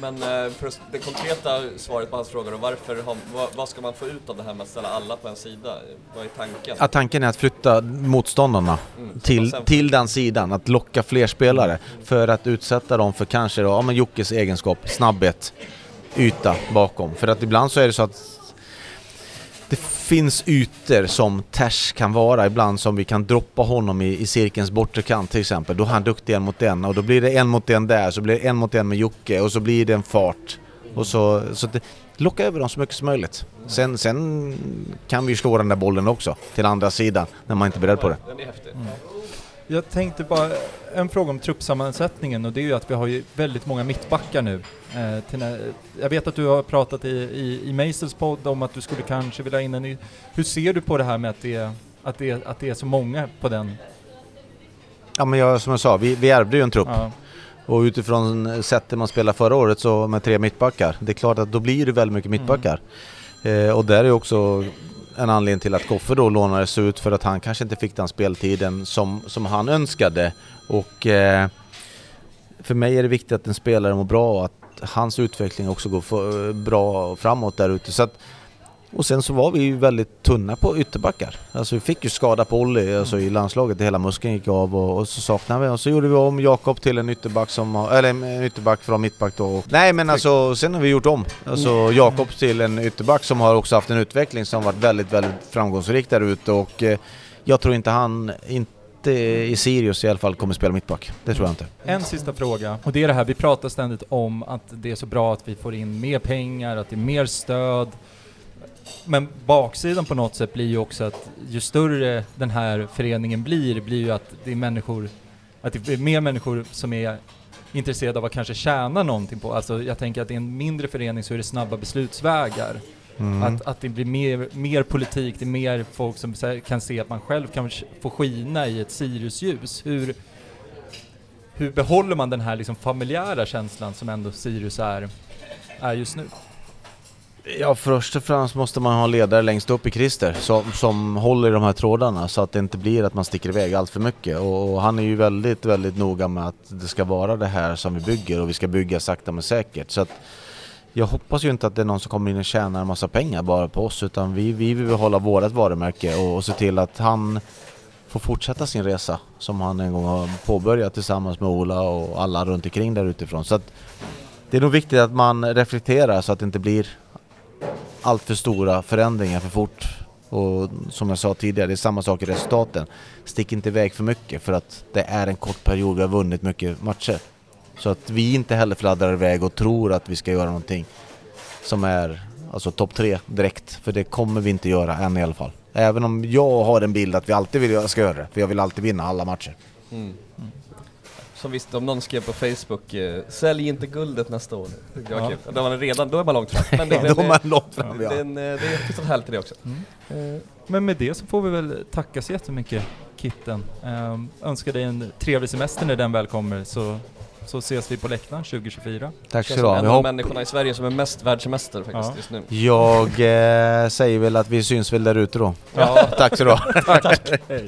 Men eh, för det konkreta svaret på hans fråga då, varför har, vad, vad ska man få ut av det här med att ställa alla på en sida? Vad är tanken? Att tanken är att flytta motståndarna Mm, till, sen- till den sidan, att locka fler spelare för att utsätta dem för kanske då, ja men Jockes egenskap, snabbhet, yta bakom. För att ibland så är det så att det finns ytor som Tash kan vara ibland som vi kan droppa honom i, i cirkelns bortre kant till exempel. Då är han duktig en mot en och då blir det en mot en där, så blir det en mot en med Jocke och så blir det en fart. Och så, så det, locka över dem så mycket som möjligt. Sen, sen kan vi ju slå den där bollen också till andra sidan när man inte är beredd på det. Mm. Jag tänkte bara, en fråga om truppsammansättningen och det är ju att vi har ju väldigt många mittbackar nu. Eh, jag vet att du har pratat i, i, i Meisels podd om att du skulle kanske vilja in en ny... Hur ser du på det här med att det, att det, att det är så många på den? Ja men jag, som jag sa, vi, vi ärvde ju en trupp. Ja. Och utifrån sättet man spelade förra året så med tre mittbackar. Det är klart att då blir det väldigt mycket mittbackar. Eh, och där är också en anledning till att Koffe då lånades ut för att han kanske inte fick den speltiden som, som han önskade. Och eh, för mig är det viktigt att en spelare mår bra och att hans utveckling också går för, bra framåt där ute. Så att, Och sen så var vi ju väldigt tunna på ytterbackar. Alltså vi fick ju skada på Olli alltså i landslaget, hela muskeln gick av och, och så saknade vi och så gjorde vi om Jakob till en ytterback som eller en ytterback från mittback då. Nej men alltså sen har vi gjort om. Alltså Jakob till en ytterback som har också haft en utveckling som varit väldigt, väldigt framgångsrik där ute och eh, jag tror inte han, inte i Sirius i alla fall, kommer spela mittback. Det tror jag inte. Mm. En sista fråga, och det är det här, vi pratar ständigt om att det är så bra att vi får in mer pengar, att det är mer stöd. Men baksidan på något sätt blir ju också att ju större den här föreningen blir, blir ju att det är människor, att det är mer människor som är intresserade av att kanske tjäna någonting på. Alltså jag tänker att i en mindre förening så är det snabba beslutsvägar. Mm. Att, att det blir mer, mer politik, det är mer folk som kan se att man själv kan få skina i ett Siriusljus. Hur, hur behåller man den här liksom familjära känslan som ändå Sirius är, är just nu? Ja, först och främst måste man ha ledare längst upp i Christer som, som håller i de här trådarna så att det inte blir att man sticker iväg allt för mycket. Och, och han är ju väldigt, väldigt noga med att det ska vara det här som vi bygger och vi ska bygga sakta men säkert. Så att jag hoppas ju inte att det är någon som kommer in och tjänar en massa pengar bara på oss utan vi, vi vill behålla vårt varumärke och, och se till att han får fortsätta sin resa som han en gång har påbörjat tillsammans med Ola och alla runt omkring där utifrån. Så att det är nog viktigt att man reflekterar så att det inte blir allt för stora förändringar för fort. Och som jag sa tidigare, det är samma sak i resultaten. Stick inte iväg för mycket för att det är en kort period, vi har vunnit mycket matcher. Så att vi inte heller fladdrar iväg och tror att vi ska göra någonting som är alltså topp tre direkt. För det kommer vi inte göra än i alla fall. Även om jag har en bild att vi alltid vill göra, ska göra det. För jag vill alltid vinna alla matcher. Mm. Som visst, om någon skrev på Facebook, eh, sälj inte guldet nästa år. Det var Ja. kul. Då var man redan, då är man långt fram. Men det, Då är eh, man långt fram det, ja. eh, det är finns något härligt i det också. Eh, Men med det så får vi väl tacka så jättemycket Kitten. Um, önskar dig en trevlig semester när den väl kommer så, så ses vi på läktaren 2024. Tack så du ha. en Vi av människorna i Sverige som är mest världssemester faktiskt Ja. just nu. Jag eh, säger väl att vi syns väl där ute då. Ja. Tack så du ha. Tack! Hej!